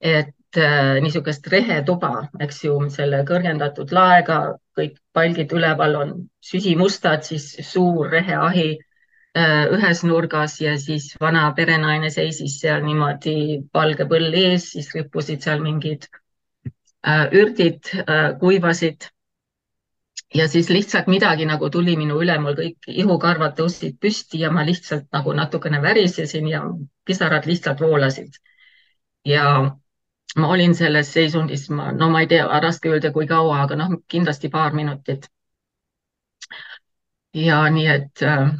et äh, niisugust rehetuba, eks ju, selle kõrgendatud laega, kõik palgid üleval on süsimustad, siis suur reheahi äh, ühes nurgas ja siis vana perenaine seisis seal niimoodi valge põll ees, siis rippusid seal mingid äh, ürdid, kuivasid ja siis lihtsalt midagi nagu tuli minu üle, mul kõik ihukarvad tõusid püsti ja ma lihtsalt nagu natukene värisesin ja pisarad lihtsalt voolasid. ja ma olin selles seisundis, ma, no ma ei tea, raske öelda, kui kaua, aga noh, kindlasti paar minutit. ja nii, et äh,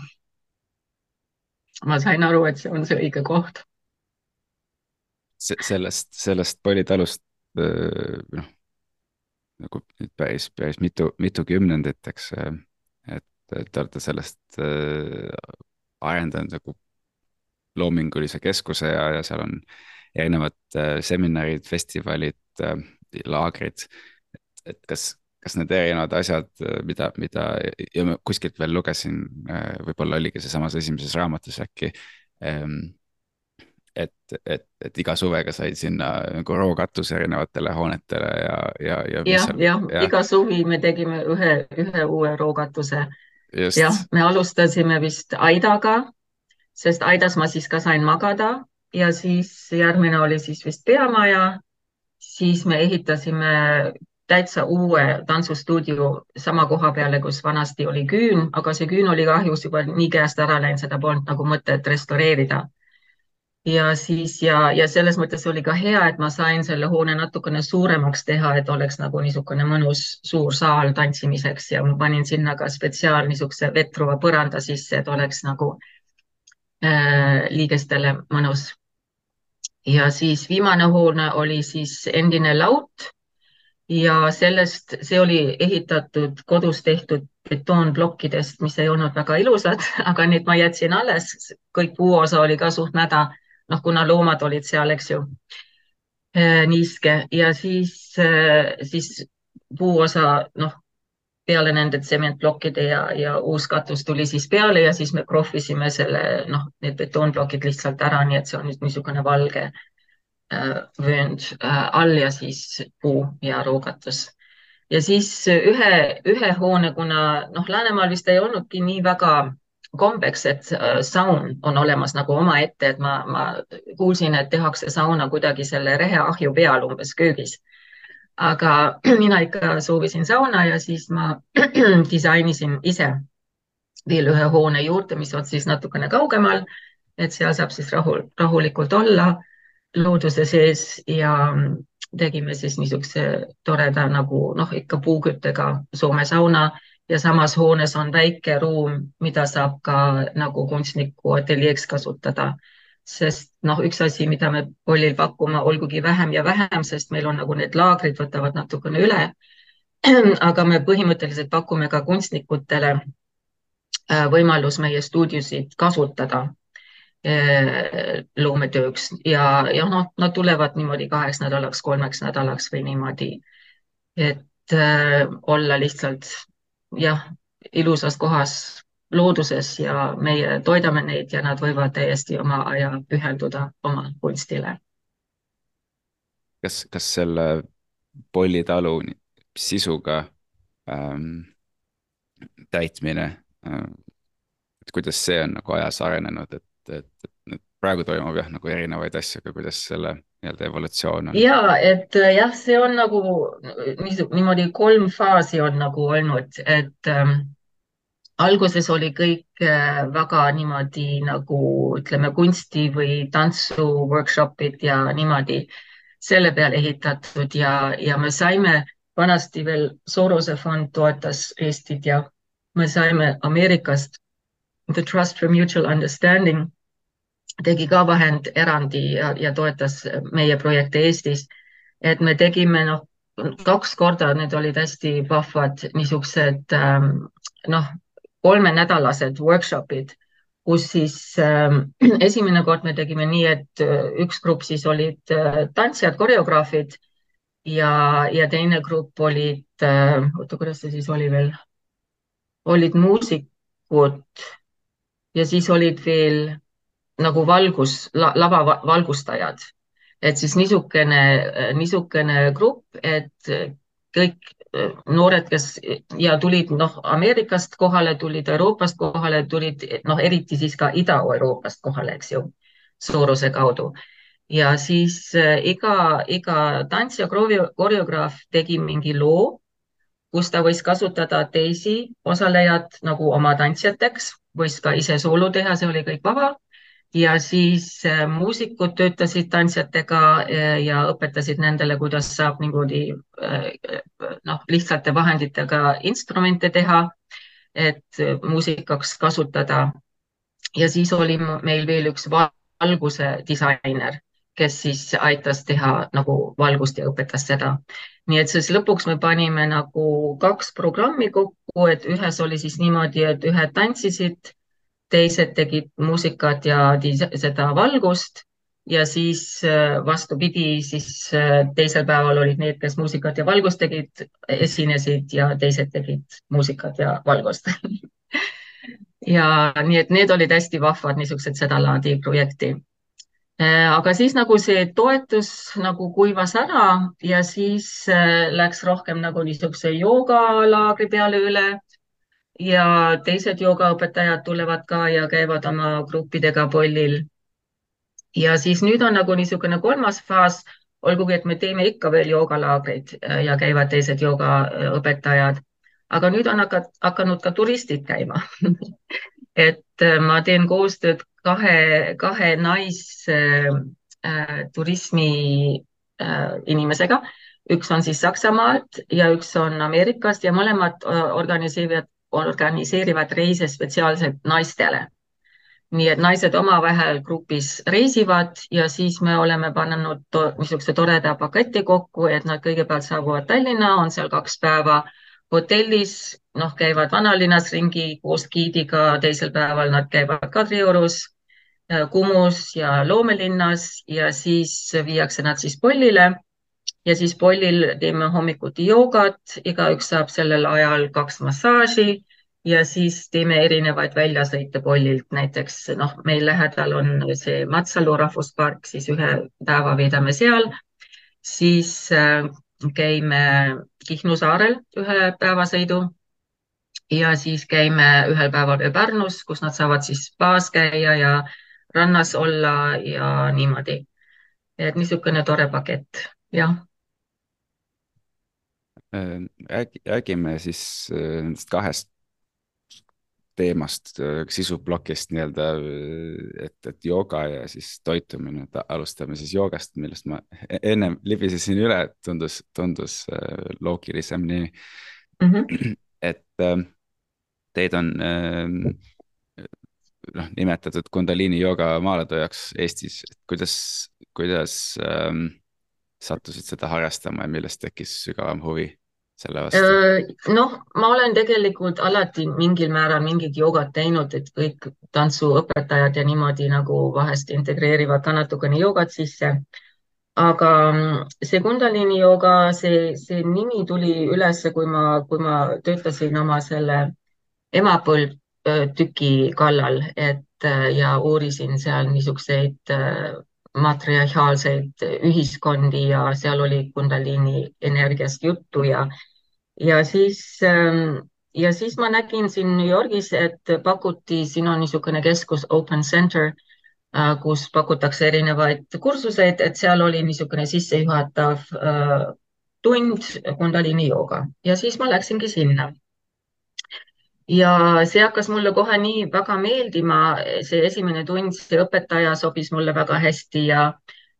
ma sain aru, et see on see õige koht. sellest, sellest Politalust äh, noh nagu päris, päris mitu, mitu kümnendit, eks. et, et te olete sellest äh, arendanud nagu loomingulise keskuse ja, ja seal on erinevad äh, seminarid, festivalid äh,, laagrid. et, et kas, kas need erinevad asjad, äh, mida, mida ja ma kuskilt veel lugesin äh,, võib-olla oligi seesamas esimeses raamatus äkki ähm, et, et, et iga suvega said sinna nagu rookatuse erinevatele hoonetele ja, ja, ja. jah, jah ja., iga suvi me tegime ühe, ühe uue rookatuse. jah, me alustasime vist aidaga, sest aidas ma siis ka sain magada ja siis järgmine oli siis vist peamaja. siis me ehitasime täitsa uue tantsustuudio sama koha peale, kus vanasti oli küün, aga see küün oli kahjuks juba nii käest ära läinud, seda polnud nagu mõtet restaureerida ja siis ja, ja selles mõttes oli ka hea, et ma sain selle hoone natukene suuremaks teha, et oleks nagu niisugune mõnus suur saal tantsimiseks. Ja ma panin sinna ka spetsiaal niisuguse vetruva põranda sisse, et oleks nagu äh, liigestele mõnus. ja siis viimane hoone oli siis endine laut. Ja sellest, see oli ehitatud kodus tehtud betoonplokkidest, mis ei olnud väga ilusad, aga need ma jätsin alles, kõik puuosa oli ka suht mäda noh, kuna loomad olid seal, eks ju, äh, niiske. Ja siis, äh, siis puuosa, noh, peale nende tsementplokkide ja, ja uus katus tuli siis peale ja siis me krohvisime selle, noh, need betoonplokid lihtsalt ära, nii et see on nüüd niisugune valge äh, vöönd all ja siis puu ja roogatus. Ja siis ühe, ühe hoone, kuna noh, Läänemaal vist ei olnudki nii väga kombeks, et äh, saun on olemas nagu omaette, et ma, ma kuulsin, et tehakse sauna kuidagi selle reheahju peal umbes köögis. aga mina ikka soovisin sauna ja siis ma disainisin ise veel ühe hoone juurde, mis on siis natukene kaugemal, et seal saab siis rahul, rahulikult olla looduse sees ja tegime siis niisuguse toreda nagu noh, ikka puuküttega Soome sauna ja samas hoones on väike ruum, mida saab ka nagu kunstniku ateljeeks kasutada. sest noh, üks asi, mida me Pollil pakume, olgugi vähem ja vähem, sest meil on nagu need laagrid võtavad natukene üle. aga me põhimõtteliselt pakume ka kunstnikutele äh, võimalus meie stuudiosid kasutada äh, loometööks ja, ja noh, nad tulevad niimoodi kaheks nädalaks, kolmeks nädalaks või niimoodi, et äh, olla lihtsalt jah, ilusas kohas looduses ja meie toidame neid ja nad võivad täiesti oma aja pühenduda oma kunstile. kas, kas selle Polli talu sisuga ähm, täitmine ähm,, et kuidas see on nagu ajas arenenud, et, et, et praegu toimub jah, nagu erinevaid asju, aga kuidas selle nii-öelda evolutsioon on? ja et äh, jah, see on nagu niimoodi kolm faasi on nagu olnud, et ähm, alguses oli kõik äh, väga niimoodi nagu ütleme, kunsti või tantsu workshop'id ja niimoodi selle peale ehitatud ja, ja me saime vanasti veel Sorose fond toetas Eestit ja me saime Ameerikast The Trust for Mutual Understanding tegi ka vahenderandi ja, ja toetas meie projekte Eestis. et me tegime noh, kaks korda, need olid hästi vahvad niisugused ähm, noh, kolmenädalased workshop'id, kus siis äh, esimene kord me tegime nii, et äh, üks grupp siis olid äh, tantsijad, koreograafid ja, ja teine grupp olid äh,, oota, kuidas see siis oli veel, olid muusikud ja siis olid veel nagu valgus la,, lava valgustajad. et siis niisugune, niisugune grupp, et kõik noored, kes ja tulid noh, Ameerikast kohale, tulid Euroopast kohale, tulid noh, eriti siis ka Ida-Euroopast kohale, eks ju, suuruse kaudu. ja siis äh, iga, iga tantsija, koreograaf tegi mingi loo, kus ta võis kasutada teisi osalejaid nagu oma tantsijateks, võis ka ise soolo teha, see oli kõik vaba ja siis äh, muusikud töötasid tantsijatega äh, ja õpetasid nendele, kuidas saab niimoodi äh, noh, lihtsate vahenditega instrumente teha, et muusikaks kasutada. ja siis oli meil veel üks valguse disainer, kes siis aitas teha nagu valgust ja õpetas seda. nii et siis lõpuks me panime nagu kaks programmi kokku, et ühes oli siis niimoodi, et ühed tantsisid teised tegid muusikat ja seda valgust ja siis äh, vastupidi, siis äh, teisel päeval olid need, kes muusikat ja valgust tegid, esinesid ja teised tegid muusikat ja valgust ja nii et need olid hästi vahvad niisugused sedalaadi projekti. Äh, aga siis nagu see toetus nagu kuivas ära ja siis läks rohkem nagu niisuguse joogalaagri peale üle ja teised joogaõpetajad tulevad ka ja käivad oma gruppidega pollil. ja siis nüüd on nagu niisugune kolmas faas, olgugi et me teeme ikka veel joogalaagreid äh, ja käivad teised joogaõpetajad, aga nüüd on hakanud ka turistid käima. Et äh, ma teen koostööd kahe, kahe naisturismi äh, äh, inimesega. Üks on siis Saksamaalt ja üks on Ameerikast ja mõlemad organiseerivad, organiseerivad reise spetsiaalselt naistele. nii et naised omavahel grupis reisivad ja siis me oleme pannud to niisuguse toreda paketi kokku, et nad kõigepealt saabuvad Tallinna, on seal kaks päeva hotellis, noh, käivad vanalinnas ringi koos giidiga, teisel päeval nad käivad Kadriorus, Kumus ja Loomelinnas ja siis viiakse nad siis Pollile ja siis Pollil teeme hommikuti joogat, igaüks saab sellel ajal kaks massaaži ja siis teeme erinevaid väljasõite Pollilt, näiteks noh, meil lähedal on see Matsalu rahvuspark, siis ühe päeva veedame seal, siis äh, käime Kihnu saarel ühe päevasõidu ja siis käime ühel päeval veel Pärnus, kus nad saavad siis spaas käia ja rannas olla ja niimoodi. et niisugune tore pakett, jah Äh, räägi, räägime siis äh, nendest kahest teemast, äh, sisuplokist nii-öelda, et, et jooga ja siis toitumine, et alustame siis joogast, millest ma e-, ennem libisesin üle, tundus, tundus loogilisem nii mm. -hmm. et teid on noh, nimetatud Kundalini jooga maaletujaks Eestis, kuidas, kuidas ähm, sattusid seda harrastama ja millest tekkis sügavam huvi? Selle vastu? Noh, ma olen tegelikult alati mingil määral mingit joogat teinud, et kõik tantsuõpetajad ja niimoodi nagu vahest integreerivad ka natukene joogat sisse. aga mm, see Kundalini jooga, see, see nimi tuli üles, kui ma, kui ma töötasin oma selle emapõlvtüki kallal, et ja uurisin seal niisuguseid äh, matriarhaalseid ühiskondi ja seal oli Kundalini energiast juttu ja ja siis ähm, ja siis ma nägin siin New Yorgis, et pakuti, siin on niisugune keskus Open Center, äh, kus pakutakse erinevaid kursuseid, et seal oli niisugune sissejuhatav äh, tund Kundalini jooga ja siis ma läksingi sinna. ja see hakkas mulle kohe nii väga meeldima, see esimene tund, see õpetaja sobis mulle väga hästi ja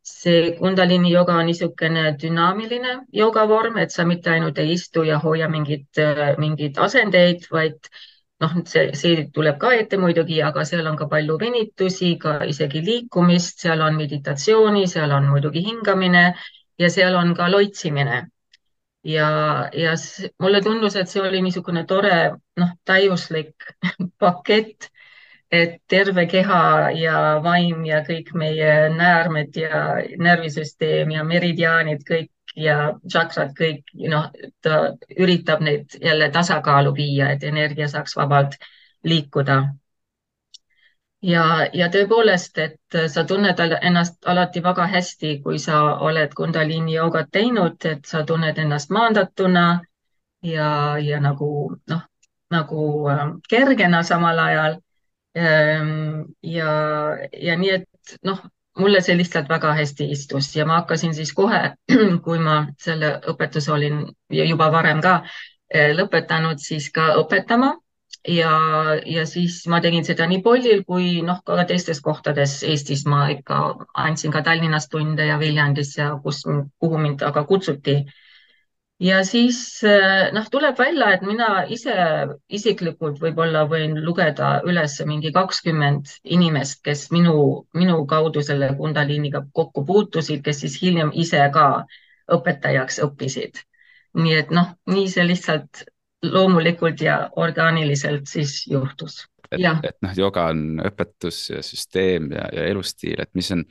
see Kundalini joga on niisugune dünaamiline jogavorm, et sa mitte ainult ei istu ja hoia mingit, mingeid asendeid, vaid noh, see, see tuleb ka ette muidugi, aga seal on ka palju venitusi, ka isegi liikumist, seal on meditatsiooni, seal on muidugi hingamine ja seal on ka loitsimine. ja, ja mulle tundus, et see oli niisugune tore, noh, täiuslik pakett et terve keha ja vaim ja kõik meie näärmed ja närvisüsteem ja meridiaanid kõik ja tšakrad kõik, noh, ta üritab neid jälle tasakaalu viia, et energia saaks vabalt liikuda. ja, ja tõepoolest, et sa tunned ennast alati väga hästi, kui sa oled Kundalini joogat teinud, et sa tunned ennast maandatuna ja, ja nagu noh, nagu äh, kergena samal ajal. Ähm, ja, ja nii, et noh, mulle see lihtsalt väga hästi istus ja ma hakkasin siis kohe, kui ma selle õpetuse olin juba varem ka äh, lõpetanud, siis ka õpetama ja, ja siis ma tegin seda nii Pollil kui noh, ka teistes kohtades Eestis ma ikka andsin ka Tallinnas tunde ja Viljandis ja kus, kuhu mind aga kutsuti. Ja siis noh, tuleb välja, et mina ise isiklikult võib-olla võin lugeda üles mingi kakskümmend inimest, kes minu, minu kaudu selle Kundaliniga kokku puutusid, kes siis hiljem ise ka õpetajaks õppisid. nii et noh, nii see lihtsalt loomulikult ja orgaaniliselt siis juhtus. et, et noh, joga on õpetus ja süsteem ja, ja elustiil, et mis on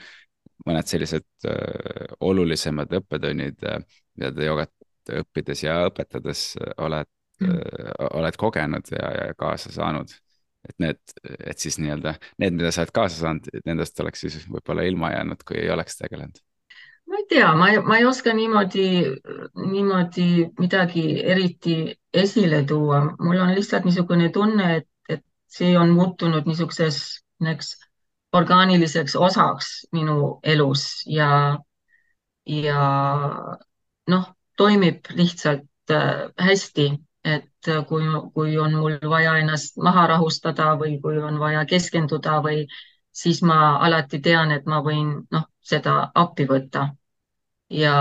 mõned sellised äh, olulisemad õppetunnid äh,, mida te jogat õppides ja õpetades oled mm., äh, oled kogenud ja, ja kaasa saanud? et need, et siis nii-öelda need, mida sa oled kaasa saanud, nendest oleks siis võib-olla ilma jäänud, kui ei oleks tegelenud ma ei tea, ma ei, ma ei oska niimoodi, niimoodi midagi eriti esile tuua. mul on lihtsalt niisugune tunne, et, et see on muutunud niisuguseks orgaaniliseks osaks minu elus ja, ja noh, toimib lihtsalt äh, hästi, et kui, kui on mul vaja ennast maha rahustada või kui on vaja keskenduda või siis ma alati tean, et ma võin noh, seda appi võtta. Ja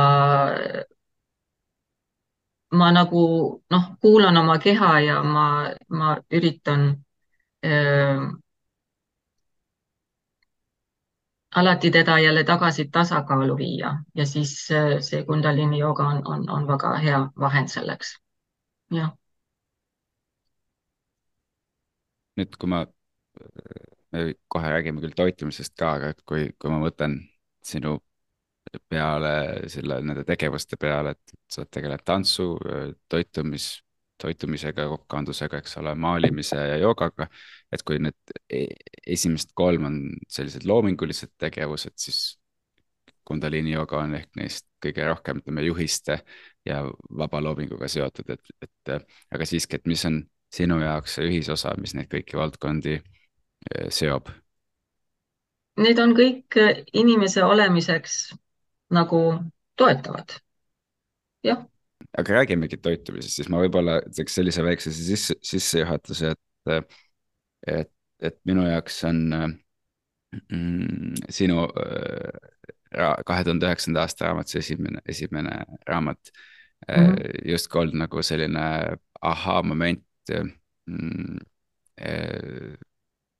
ma nagu noh, kuulan oma keha ja ma, ma üritan äh, alati teda jälle tagasi tasakaalu viia ja siis äh, see Kundalini jooga on, on, on väga hea vahend selleks. jah. nüüd, kui ma, me kohe räägime küll toitumisest ka, aga et kui, kui ma mõtlen sinu peale selle, nende tegevuste peale, et sa tegeled tantsu, toitumis, toitumisega, kokkandusega, eks ole, maalimise ja joogaga. et kui need e-, esimesed kolm on sellised loomingulised tegevused, siis Kundalini jooga on ehk neist kõige rohkem, ütleme, juhiste ja vaba loominguga seotud, et, et aga siiski, et mis on sinu jaoks see ühisosa, mis neid kõiki valdkondi e, seob? Need on kõik inimese olemiseks nagu toetavad. jah. Aga räägimegi toitumisest, siis ma võib-olla teeks sellise väikse sisse, sissejuhatuse, et, et, et minu jaoks on mm, sinu äh, kahe tuhande üheksanda aasta raamat, see esimene, esimene raamat mm -hmm. justkui olnud nagu selline ahaa-moment mm, äh,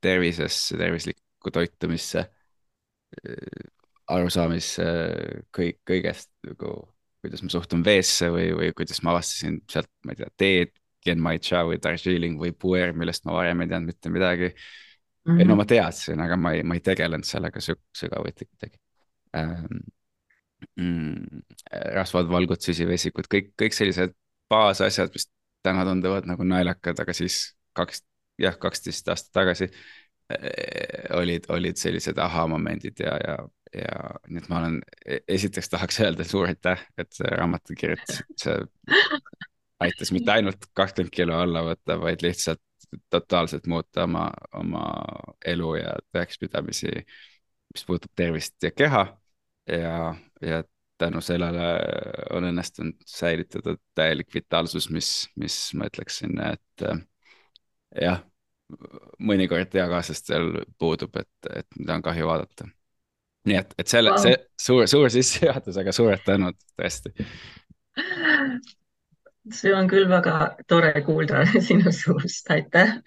tervisesse, tervislikku toitumisse arusaamisse kõik, kõigest nagu, kuidas ma suhtun veesse või, või kuidas ma avastasin sealt, ma ei tea, teed, Genmaicha või Darjeeling või Puer, millest ma varem ei teadnud mitte midagi mm. -hmm. ei no ma teadsin, aga ma ei, ma ei tegelenud sellega sügavuti kuidagi ähm,. Mm, rasvad, valgud, süsivesikud, kõik, kõik sellised baasasjad, mis täna tunduvad nagu naljakad, aga siis kaks, jah, kaksteist aastat tagasi äh, olid, olid sellised ahaa-momendid ja, ja ja nii et ma olen, e-, esiteks tahaks öelda suur aitäh, et see raamatu kirjutasid, see aitas mitte ainult kakskümmend kilo alla võtta, vaid lihtsalt totaalselt muuta oma, oma elu ja tõekspidamisi, mis puudutab tervist ja keha. Ja, ja tänu sellele on õnnestunud säilitada täielik vitaalsus, mis, mis ma ütleksin, et jah, mõnikord eakaaslastel puudub, et, et mida on kahju vaadata nii et, et selle wow., see suur, suur sissejuhatus, aga suured tänud tõesti. see on küll väga tore kuulda sinu suust, aitäh.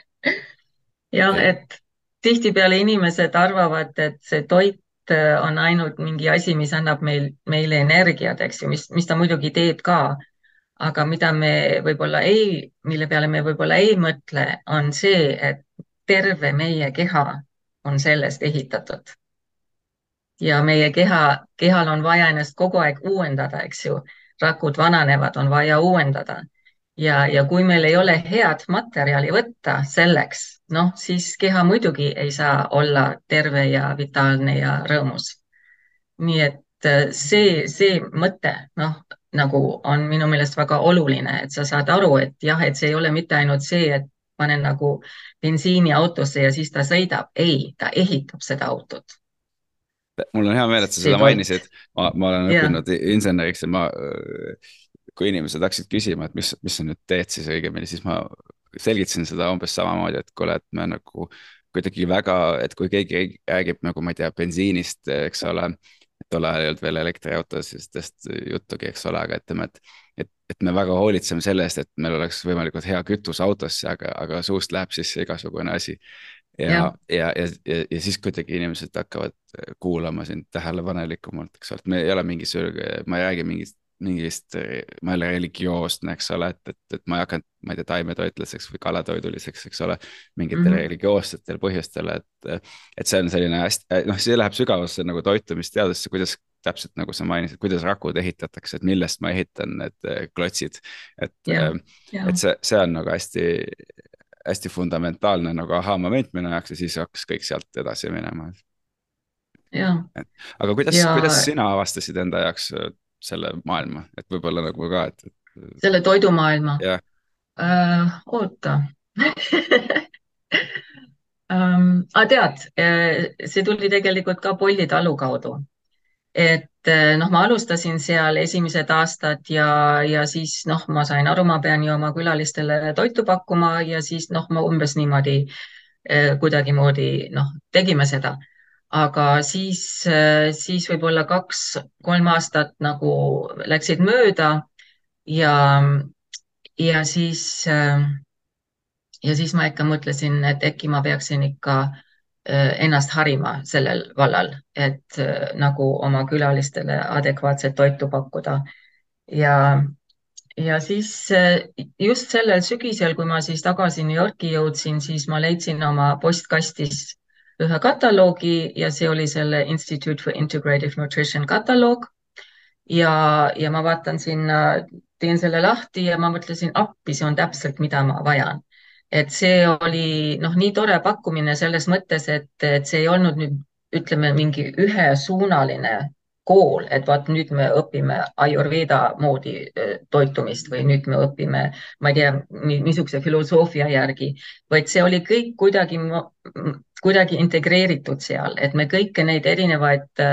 jah, et tihtipeale inimesed arvavad, et see toit äh, on ainult mingi asi, mis annab meil, meile energiat, eks ju, mis, mis ta muidugi teeb ka. aga mida me võib-olla ei, mille peale me võib-olla ei mõtle, on see, et terve meie keha on sellest ehitatud ja meie keha, kehal on vaja ennast kogu aeg uuendada, eks ju. rakud vananevad, on vaja uuendada ja, ja kui meil ei ole head materjali võtta selleks, noh, siis keha muidugi ei saa olla terve ja vitaalne ja rõõmus. nii et äh, see, see mõte, noh, nagu on minu meelest väga oluline, et sa saad aru, et jah, et see ei ole mitte ainult see, et panen nagu bensiini autosse ja siis ta sõidab. ei, ta ehitab seda autot mul on hea meel, et sa seda mainisid, ma, ma olen õppinud inseneriks ja ma, kui inimesed hakkasid küsima, et mis, mis sa nüüd teed siis õigemini, siis ma selgitasin seda umbes samamoodi, et kuule, et me nagu kuidagi väga, et kui keegi räägib nagu ma ei tea, bensiinist, eks ole, tol ajal ei olnud veel elektriautodest juttugi, eks ole, aga ütleme, et et, et me väga hoolitseme selle eest, et meil oleks võimalikult hea kütus autosse, aga, aga suust läheb sisse igasugune asi ja, ja, ja, ja, ja, ja siis kuidagi inimesed hakkavad äh, kuulama sind tähelepanelikumalt, eks ole, et me ei ole mingisugune, ma ei räägi mingist, mingist, ma ei ole religioosne, eks ole, et, et, et ma ei hakanud, ma ei tea, taimetoitlaseks või kalatoiduliseks, eks ole, mingitel mm -hmm. religioossetel põhjustel, et, et see on selline hästi, noh, see läheb sügavasse nagu toitumisteadusesse, kuidas täpselt nagu sa mainisid, kuidas rakud ehitatakse, et millest ma ehitan need äh, klotsid. et yeah,, yeah. et see, see on nagu hästi, hästi fundamentaalne nagu ahaa-moment minu jaoks ja siis hakkas kõik sealt edasi minema. aga kuidas ja..., kuidas sina avastasid enda jaoks äh, selle maailma, et võib-olla nagu ka, et, et.... selle toidumaailma? Uh, oota um,. Ah, tead, äh, see tuli tegelikult ka Polli talu kaudu et eh, noh, ma alustasin seal esimesed aastad ja, ja siis noh, ma sain aru, ma pean ju oma külalistele toitu pakkuma ja siis noh, ma umbes niimoodi eh, kuidagimoodi noh, tegime seda. aga siis, eh, siis võib-olla kaks-kolm aastat nagu läksid mööda ja, ja siis, ja siis ma ikka mõtlesin, et äkki ma peaksin ikka äh, ennast harima sellel vallal, et äh, nagu oma külalistele adekvaatset toitu pakkuda. ja, ja siis äh, just sellel sügisel, kui ma siis tagasi New Yorki jõudsin, siis ma leidsin oma postkastis ühe kataloogi ja see oli selle Institute for Integrative Nutrition kataloog. ja, ja ma vaatan sinna, teen selle lahti ja ma mõtlesin, appi, see on täpselt, mida ma vajan et see oli noh, nii tore pakkumine selles mõttes, et, et see ei olnud nüüd ütleme mingi ühesuunaline kool, et vaat nüüd me õpime Ayurveda moodi toitumist või nüüd me õpime, ma ei tea, niisuguse filosoofia järgi, vaid see oli kõik kuidagi, kuidagi integreeritud seal, et me kõiki neid erinevaid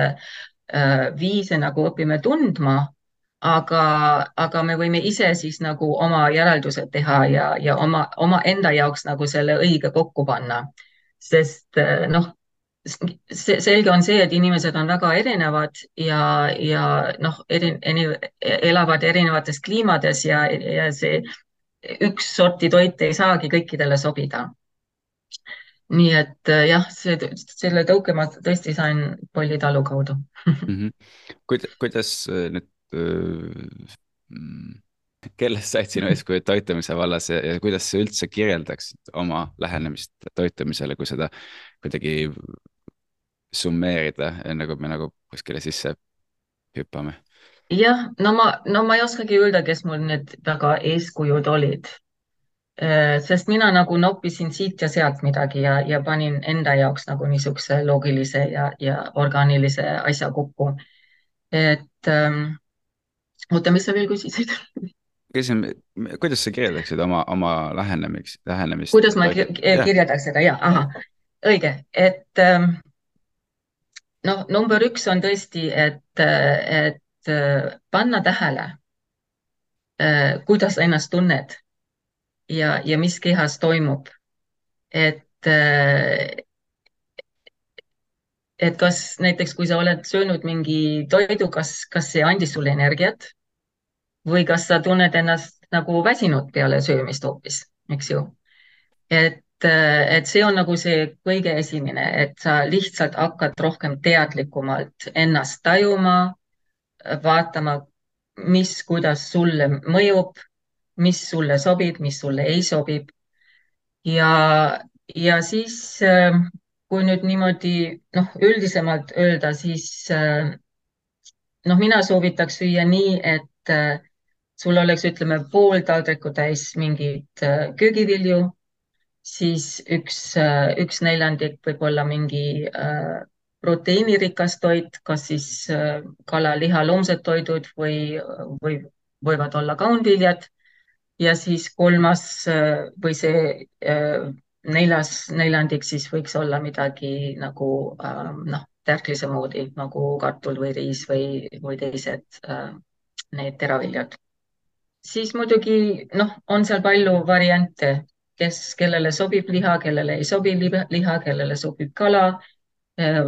viise nagu õpime tundma aga, aga me võime ise siis nagu oma järeldused teha ja, ja oma, oma enda jaoks nagu selle õige kokku panna. sest eh, noh, selge on see, et inimesed on väga erinevad ja, ja noh, eri, eri, elavad erinevates kliimades ja, ja see üks sorti toit ei saagi kõikidele sobida. nii et eh, jah, see, selle tõuke ma tõesti sain Polli talu kaudu mm. -hmm. kuidas eh, nüüd kellest said sinu eeskujud toitumise vallas ja, ja kuidas sa üldse kirjeldaksid oma lähenemist toitumisele, kui seda kuidagi summeerida, enne kui me nagu kuskile sisse hüppame? jah, no ma, no ma ei oskagi öelda, kes mul need väga eeskujud olid. sest mina nagu noppisin siit ja sealt midagi ja, ja panin enda jaoks nagu niisuguse loogilise ja, ja orgaanilise asja kokku. et ähm, oota, mis sa veel küsisid? küsin, kuidas sa kirjeldaksid oma, oma lähenemist, lähenemist? kuidas ma kirjeldaks seda, ja, ahah, õige, et ähm, noh, number üks on tõesti, et, et äh, panna tähele, äh, kuidas sa ennast tunned ja, ja mis kehas toimub. et äh, et kas näiteks, kui sa oled söönud mingi toidu, kas, kas see andis sulle energiat või kas sa tunned ennast nagu väsinud peale söömist hoopis, eks ju. et, et see on nagu see kõige esimene, et sa lihtsalt hakkad rohkem teadlikumalt ennast tajuma, vaatama, mis, kuidas sulle mõjub, mis sulle sobib, mis sulle ei sobib. ja, ja siis kui nüüd niimoodi noh, üldisemalt öelda, siis noh, mina soovitaks süüa nii, et sul oleks, ütleme, pool taldrikku täis mingeid äh, köögivilju, siis üks, äh, üks neljandik võib olla mingi äh, proteiinirikas toit, kas siis kala, liha, loomsed toidud või, või võivad olla kaunviljad. ja siis kolmas või see neljas neljandik siis võiks olla midagi nagu noh, tärklise moodi nagu kartul või riis või, või teised need teraviljad. Siis muidugi noh, on seal palju variante, kes, kellele sobib liha, kellele ei sobi liha, kellele sobib kala äh,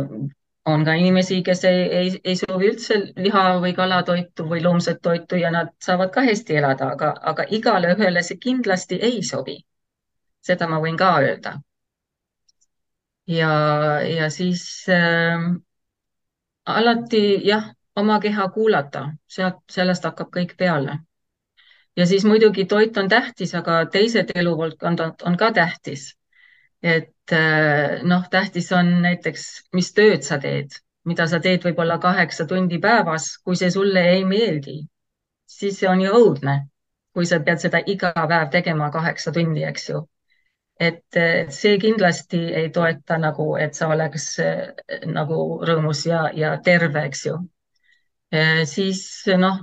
on ka inimesi, kes ei, ei, ei soovi üldse liha või kalatoitu või loomset toitu ja nad saavad ka hästi elada, aga, aga igale ühele see kindlasti ei sobi. seda ma võin ka öelda. ja, ja siis äh, alati jah, oma keha kuulata, sealt, sellest hakkab kõik peale. Ja siis muidugi toit on tähtis, aga teised eluvaldkonnad on ka tähtis et äh, noh, tähtis on näiteks, mis tööd sa teed, mida sa teed võib-olla kaheksa tundi päevas, kui see sulle ei meeldi, siis see on ju õudne, kui sa pead seda iga päev tegema kaheksa tundi, eks ju. et see kindlasti ei toeta nagu, et sa oleks äh, nagu rõõmus ja, ja terve, eks ju. Äh, siis noh,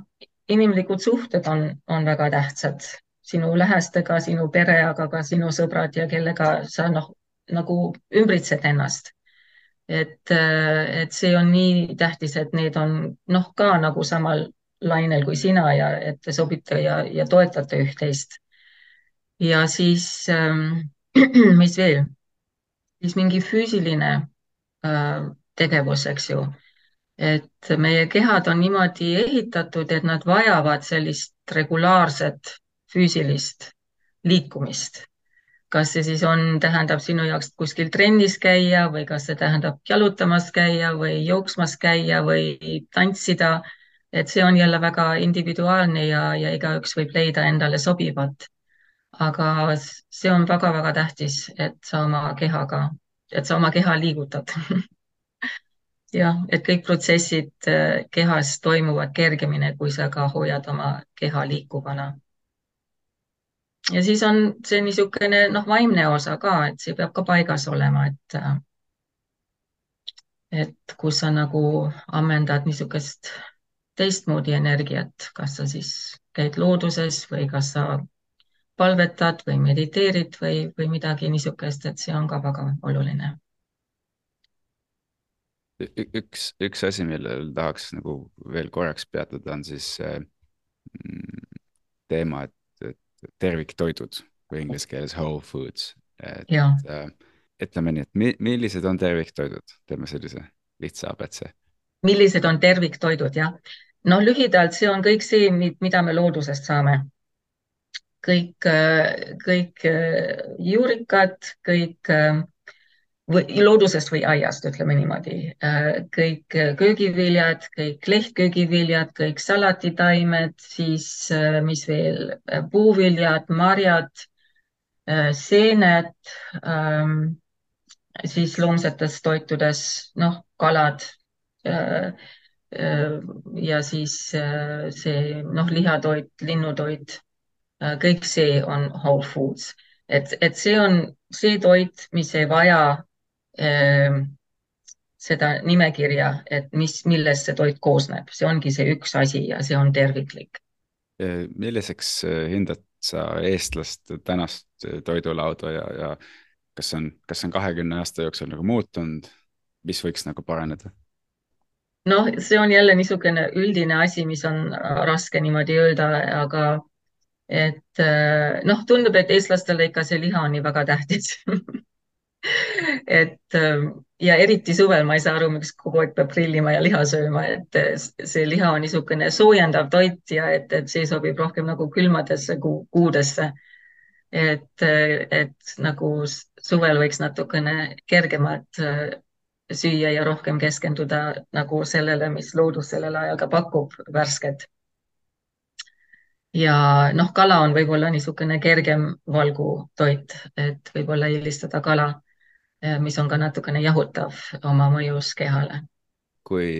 inimlikud suhted on, on väga tähtsad sinu lähestega, sinu pere, aga ka sinu sõbrad ja kellega sa noh, nagu ümbritsed ennast. et, et see on nii tähtis, et need on noh, ka nagu samal lainel kui sina ja et te sobite ja, ja toetate üht-teist. ja siis ähm,, mis veel, siis mingi füüsiline äh, tegevus, eks ju et meie kehad on niimoodi ehitatud, et nad vajavad sellist regulaarset füüsilist liikumist. kas see siis on, tähendab sinu jaoks kuskil trennis käia või kas see tähendab jalutamas käia või jooksmas käia või tantsida. et see on jälle väga individuaalne ja, ja igaüks võib leida endale sobivat. aga see on väga-väga tähtis, et sa oma kehaga, et sa oma keha liigutad jah, et kõik protsessid eh, kehas toimuvad kergemini, kui sa ka hoiad oma keha liikuvana ja siis on see niisugune noh, vaimne osa ka, et see peab ka paigas olema, et et kus sa nagu ammendad niisugust teistmoodi energiat, kas sa siis käid looduses või kas sa palvetad või mediteerid või, või midagi niisugust, et see on ka väga oluline. Üks, üks asi, millel tahaks nagu veel korraks peatuda, on siis mm, teema, et terviktoidud või inglise keeles whole foods. et äh, ütleme nii, et mi, millised on terviktoidud, teeme sellise lihtsa abc. millised on terviktoidud, jah? noh, lühidalt see on kõik see, mida me loodusest saame. kõik, äh, kõik äh, juurikad, kõik äh, või loodusest või aiast, ütleme niimoodi. Äh, kõik äh, köögiviljad, kõik lehtköögiviljad, kõik salatitaimed, siis äh, mis veel, puuviljad, marjad, seened, ähm, siis loomsetes toitudes, noh, kalad ja siis see noh, lihatoit, linnutoit, kõik see on whole foods, et, et see on see toit, mis ei vaja seda nimekirja, et mis, millest see toit koosneb, see ongi see üks asi ja see on terviklik. milliseks äh, hindad sa eestlast tänast äh, toidulauda ja, ja kas on, kas on kahekümne aasta jooksul nagu muutunud, mis võiks nagu paraneda? noh, see on jälle niisugune üldine asi, mis on äh, raske niimoodi öelda, aga et noh, tundub, et eestlastele ikka see liha on nii väga tähtis et ähm, ja eriti suvel ma ei saa aru, miks kogu aeg peab grillima ja liha sööma, et äh, see liha on niisugune soojendav toit ja et, et see sobib rohkem nagu külmadesse kuu, kuudesse. et, äh, et nagu suvel võiks natukene kergemalt äh, süüa ja rohkem keskenduda nagu sellele, mis loodus sellel ajal ka pakub, värsket. ja noh, kala on võib-olla niisugune kergem valgutoit, et võib-olla eelistada kala mis on ka natukene jahutav oma mõjus kehale. kui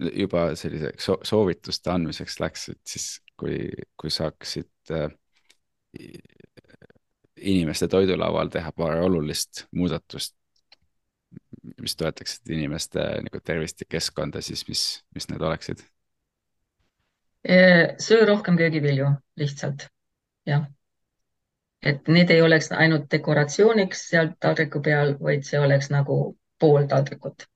juba selliseks soovituste andmiseks läks, et siis kui, kui saaksid äh, inimeste toidulaual teha paar olulist muudatust, mis toetaksid inimeste nagu tervist ja keskkonda, siis mis, mis need oleksid? söö rohkem köögivilju, lihtsalt, jah. Et need ei oleks ainult dekoratsiooniks seal taldriku peal, vaid see oleks nagu pool taldrikut,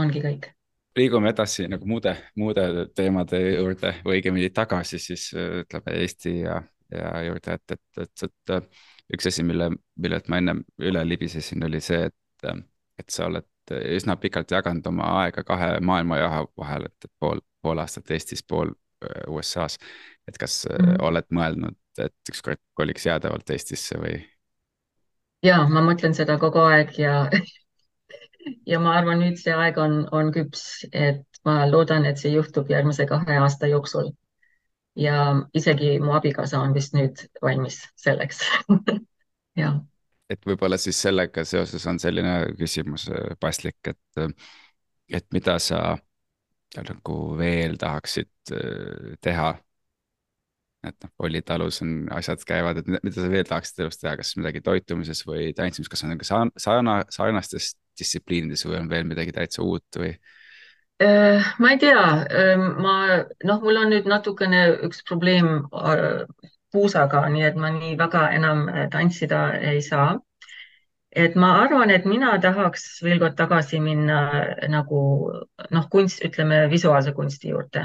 ongi kõik. Liigume edasi nagu muude, muude teemade juurde või õigemini tagasi siis ütleme Eesti ja, ja juurde, et, et, et, et üks asi, mille, millelt ma ennem üle libisesin, oli see, et, et sa oled üsna pikalt jaganud oma aega kahe maailmajaha vahel, et, pool, pool aastat Eestis, pool äh, USA-s. et kas mm -hmm. oled mõelnud, et ükskord koliks jäädavalt Eestisse või? ja ma mõtlen seda kogu aeg ja ja ma arvan, nüüd see aeg on, on küps, et ma loodan, et see juhtub järgmise kahe aasta jooksul. ja isegi mu abikaasa on vist nüüd valmis selleks jah. et võib-olla siis sellega seoses on selline küsimus äh, paslik, et, äh, et mida sa nagu veel tahaksid äh, teha et noh, Pollitalus on, asjad käivad, et mida sa veel tahaksid elus teha, kas midagi toitumises või tantsimises, kas on nagu sarna, sarnastes distsipliinides või on veel midagi täitsa uut või? Äh, ma ei tea, ähm, ma noh, mul on nüüd natukene üks probleem äh, puusaga, nii et ma nii väga enam äh, tantsida ei saa. Et ma arvan, et mina tahaks veel kord tagasi minna nagu noh, kunst, ütleme visuaalse kunsti juurde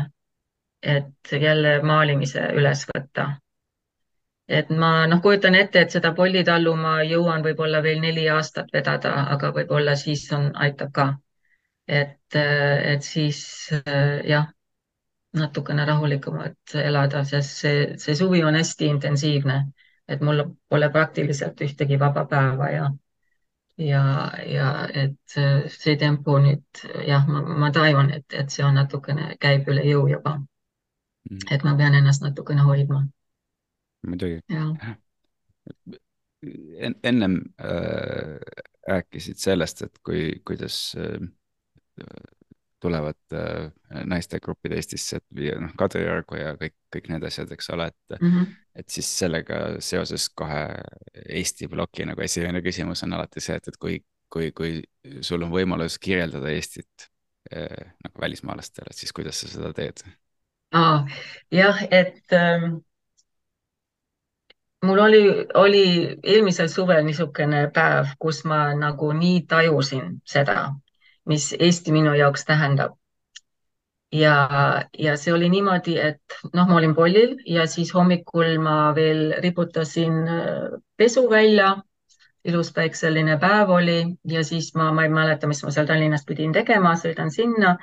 et jälle maalimise üles võtta. et ma noh, kujutan ette, et seda pollitallu ma jõuan võib-olla veel neli aastat vedada, aga võib-olla siis on, aitab ka. et, et siis jah, natukene rahulikumalt elada, sest see, see suvi on hästi intensiivne, et mul pole praktiliselt ühtegi vaba päeva ja ja, ja et see tempo nüüd jah, ma tajuan, et, et see on natukene, käib üle jõu juba Mm. et ma pean ennast natukene hoidma. muidugi. En, ennem äh, rääkisid sellest, et kui, kuidas äh, tulevad äh, naistegrupid Eestisse, et viia noh, Kadriorgu ja kõik, kõik need asjad, eks ole, et mm, -hmm. et siis sellega seoses kohe Eesti ploki nagu esimene küsimus on alati see, et, et kui, kui, kui sul on võimalus kirjeldada Eestit äh, nagu välismaalastele, siis kuidas sa seda teed? ah,. jah, et ähm, mul oli, oli eelmisel suvel niisugune päev, kus ma nagu nii tajusin seda, mis Eesti minu jaoks tähendab. ja, ja see oli niimoodi, et noh, ma olin pollil ja siis hommikul ma veel riputasin äh, pesu välja. ilus päikseline päev oli ja siis ma, ma ei mäleta, mis ma seal Tallinnas pidin tegema, sõidan sinna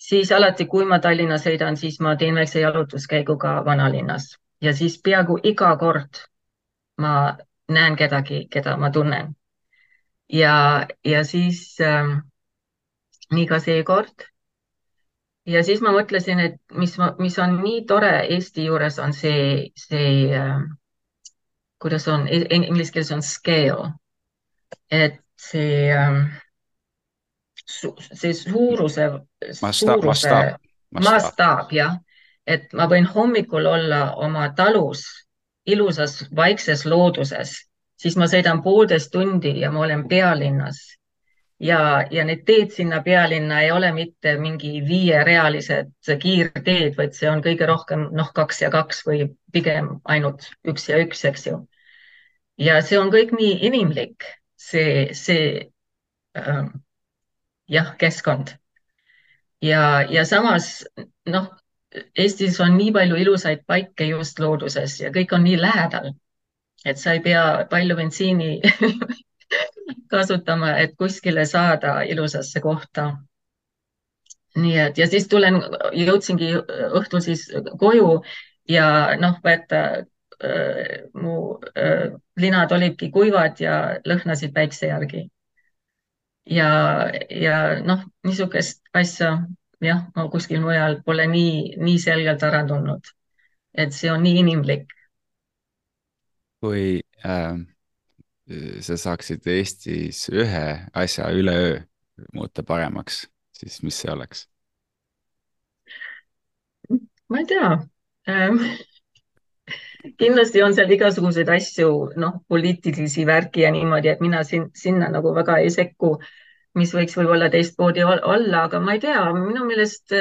siis alati, kui ma Tallinna sõidan, siis ma teen väikse jalutuskäigu ka vanalinnas ja siis peaaegu iga kord ma näen kedagi, keda ma tunnen. ja, ja siis äh, nii ka seekord. ja siis ma mõtlesin, et mis, mis on nii tore Eesti juures, on see, see äh, kuidas on, inglise keeles on scale. et see äh, see suuruse, suuruse mastaap jah, et ma võin hommikul olla oma talus ilusas vaikses looduses, siis ma sõidan poolteist tundi ja ma olen pealinnas ja, ja need teed sinna pealinna ei ole mitte mingi viierealised kiirteed, vaid see on kõige rohkem noh, kaks ja kaks või pigem ainult üks ja üks, eks ju. ja see on kõik nii inimlik, see, see ähm, jah, keskkond. ja, ja samas noh, Eestis on nii palju ilusaid paike just looduses ja kõik on nii lähedal, et sa ei pea palju bensiini kasutama, et kuskile saada ilusasse kohta. nii et ja siis tulen, jõudsingi õhtul siis koju ja noh, võeta äh, mu äh, linad olidki kuivad ja lõhnasid päikse järgi ja, ja noh, niisugust asja jah, ma kuskil mujal pole nii, nii selgelt ära tundnud. et see on nii inimlik. kui äh, sa saaksid Eestis ühe asja üleöö muuta paremaks, siis mis see oleks? ma ei tea ähm, kindlasti on seal igasuguseid asju, noh, poliitilisi värki ja niimoodi, et mina siin, sinna nagu väga ei sekku, mis võiks võib-olla teistmoodi olla, aga ma ei tea, minu meelest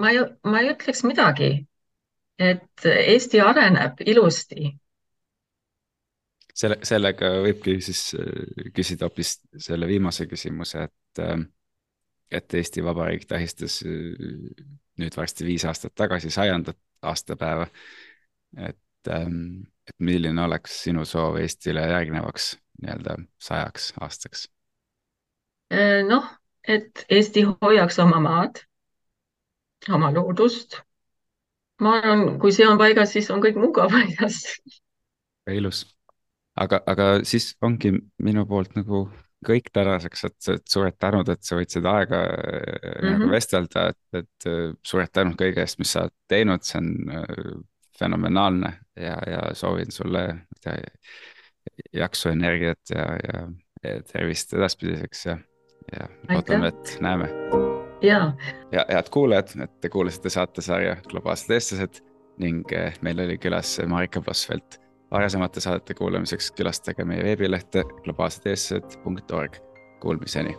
ma ei, ma ei ütleks midagi, et Eesti areneb ilusti selle, sellega võibki siis äh, küsida hoopis selle viimase küsimuse, et, äh, et Eesti Vabariik tähistas äh, nüüd varsti viis aastat tagasi sajandat aastapäeva. et, ähm, et milline oleks sinu soov Eestile järgnevaks nii-öelda sajaks aastaks? noh, et Eesti hoiaks oma maad, oma loodust. ma arvan, kui see on paigas, siis on kõik muu ka paigas. ilus aga, aga siis ongi minu poolt nagu kõik tänaseks, et, et suured tänud, et sa võtsid aega mm -hmm. vestelda, et, et suured tänud kõige eest, mis sa oled teinud, see on äh, fenomenaalne ja, ja soovin sulle tea, jaksu, energiat ja, ja, ja tervist edaspidiseks ja, ja loodame, et näeme. ja, ja head kuulajad, et te kuulasite saatesarja Globaalsed eestlased ning äh, meil oli külas Marika Blossfeldt varasemate saadete kuulamiseks külastage meie veebilehte globaalsedeestlased.org. Kuulmiseni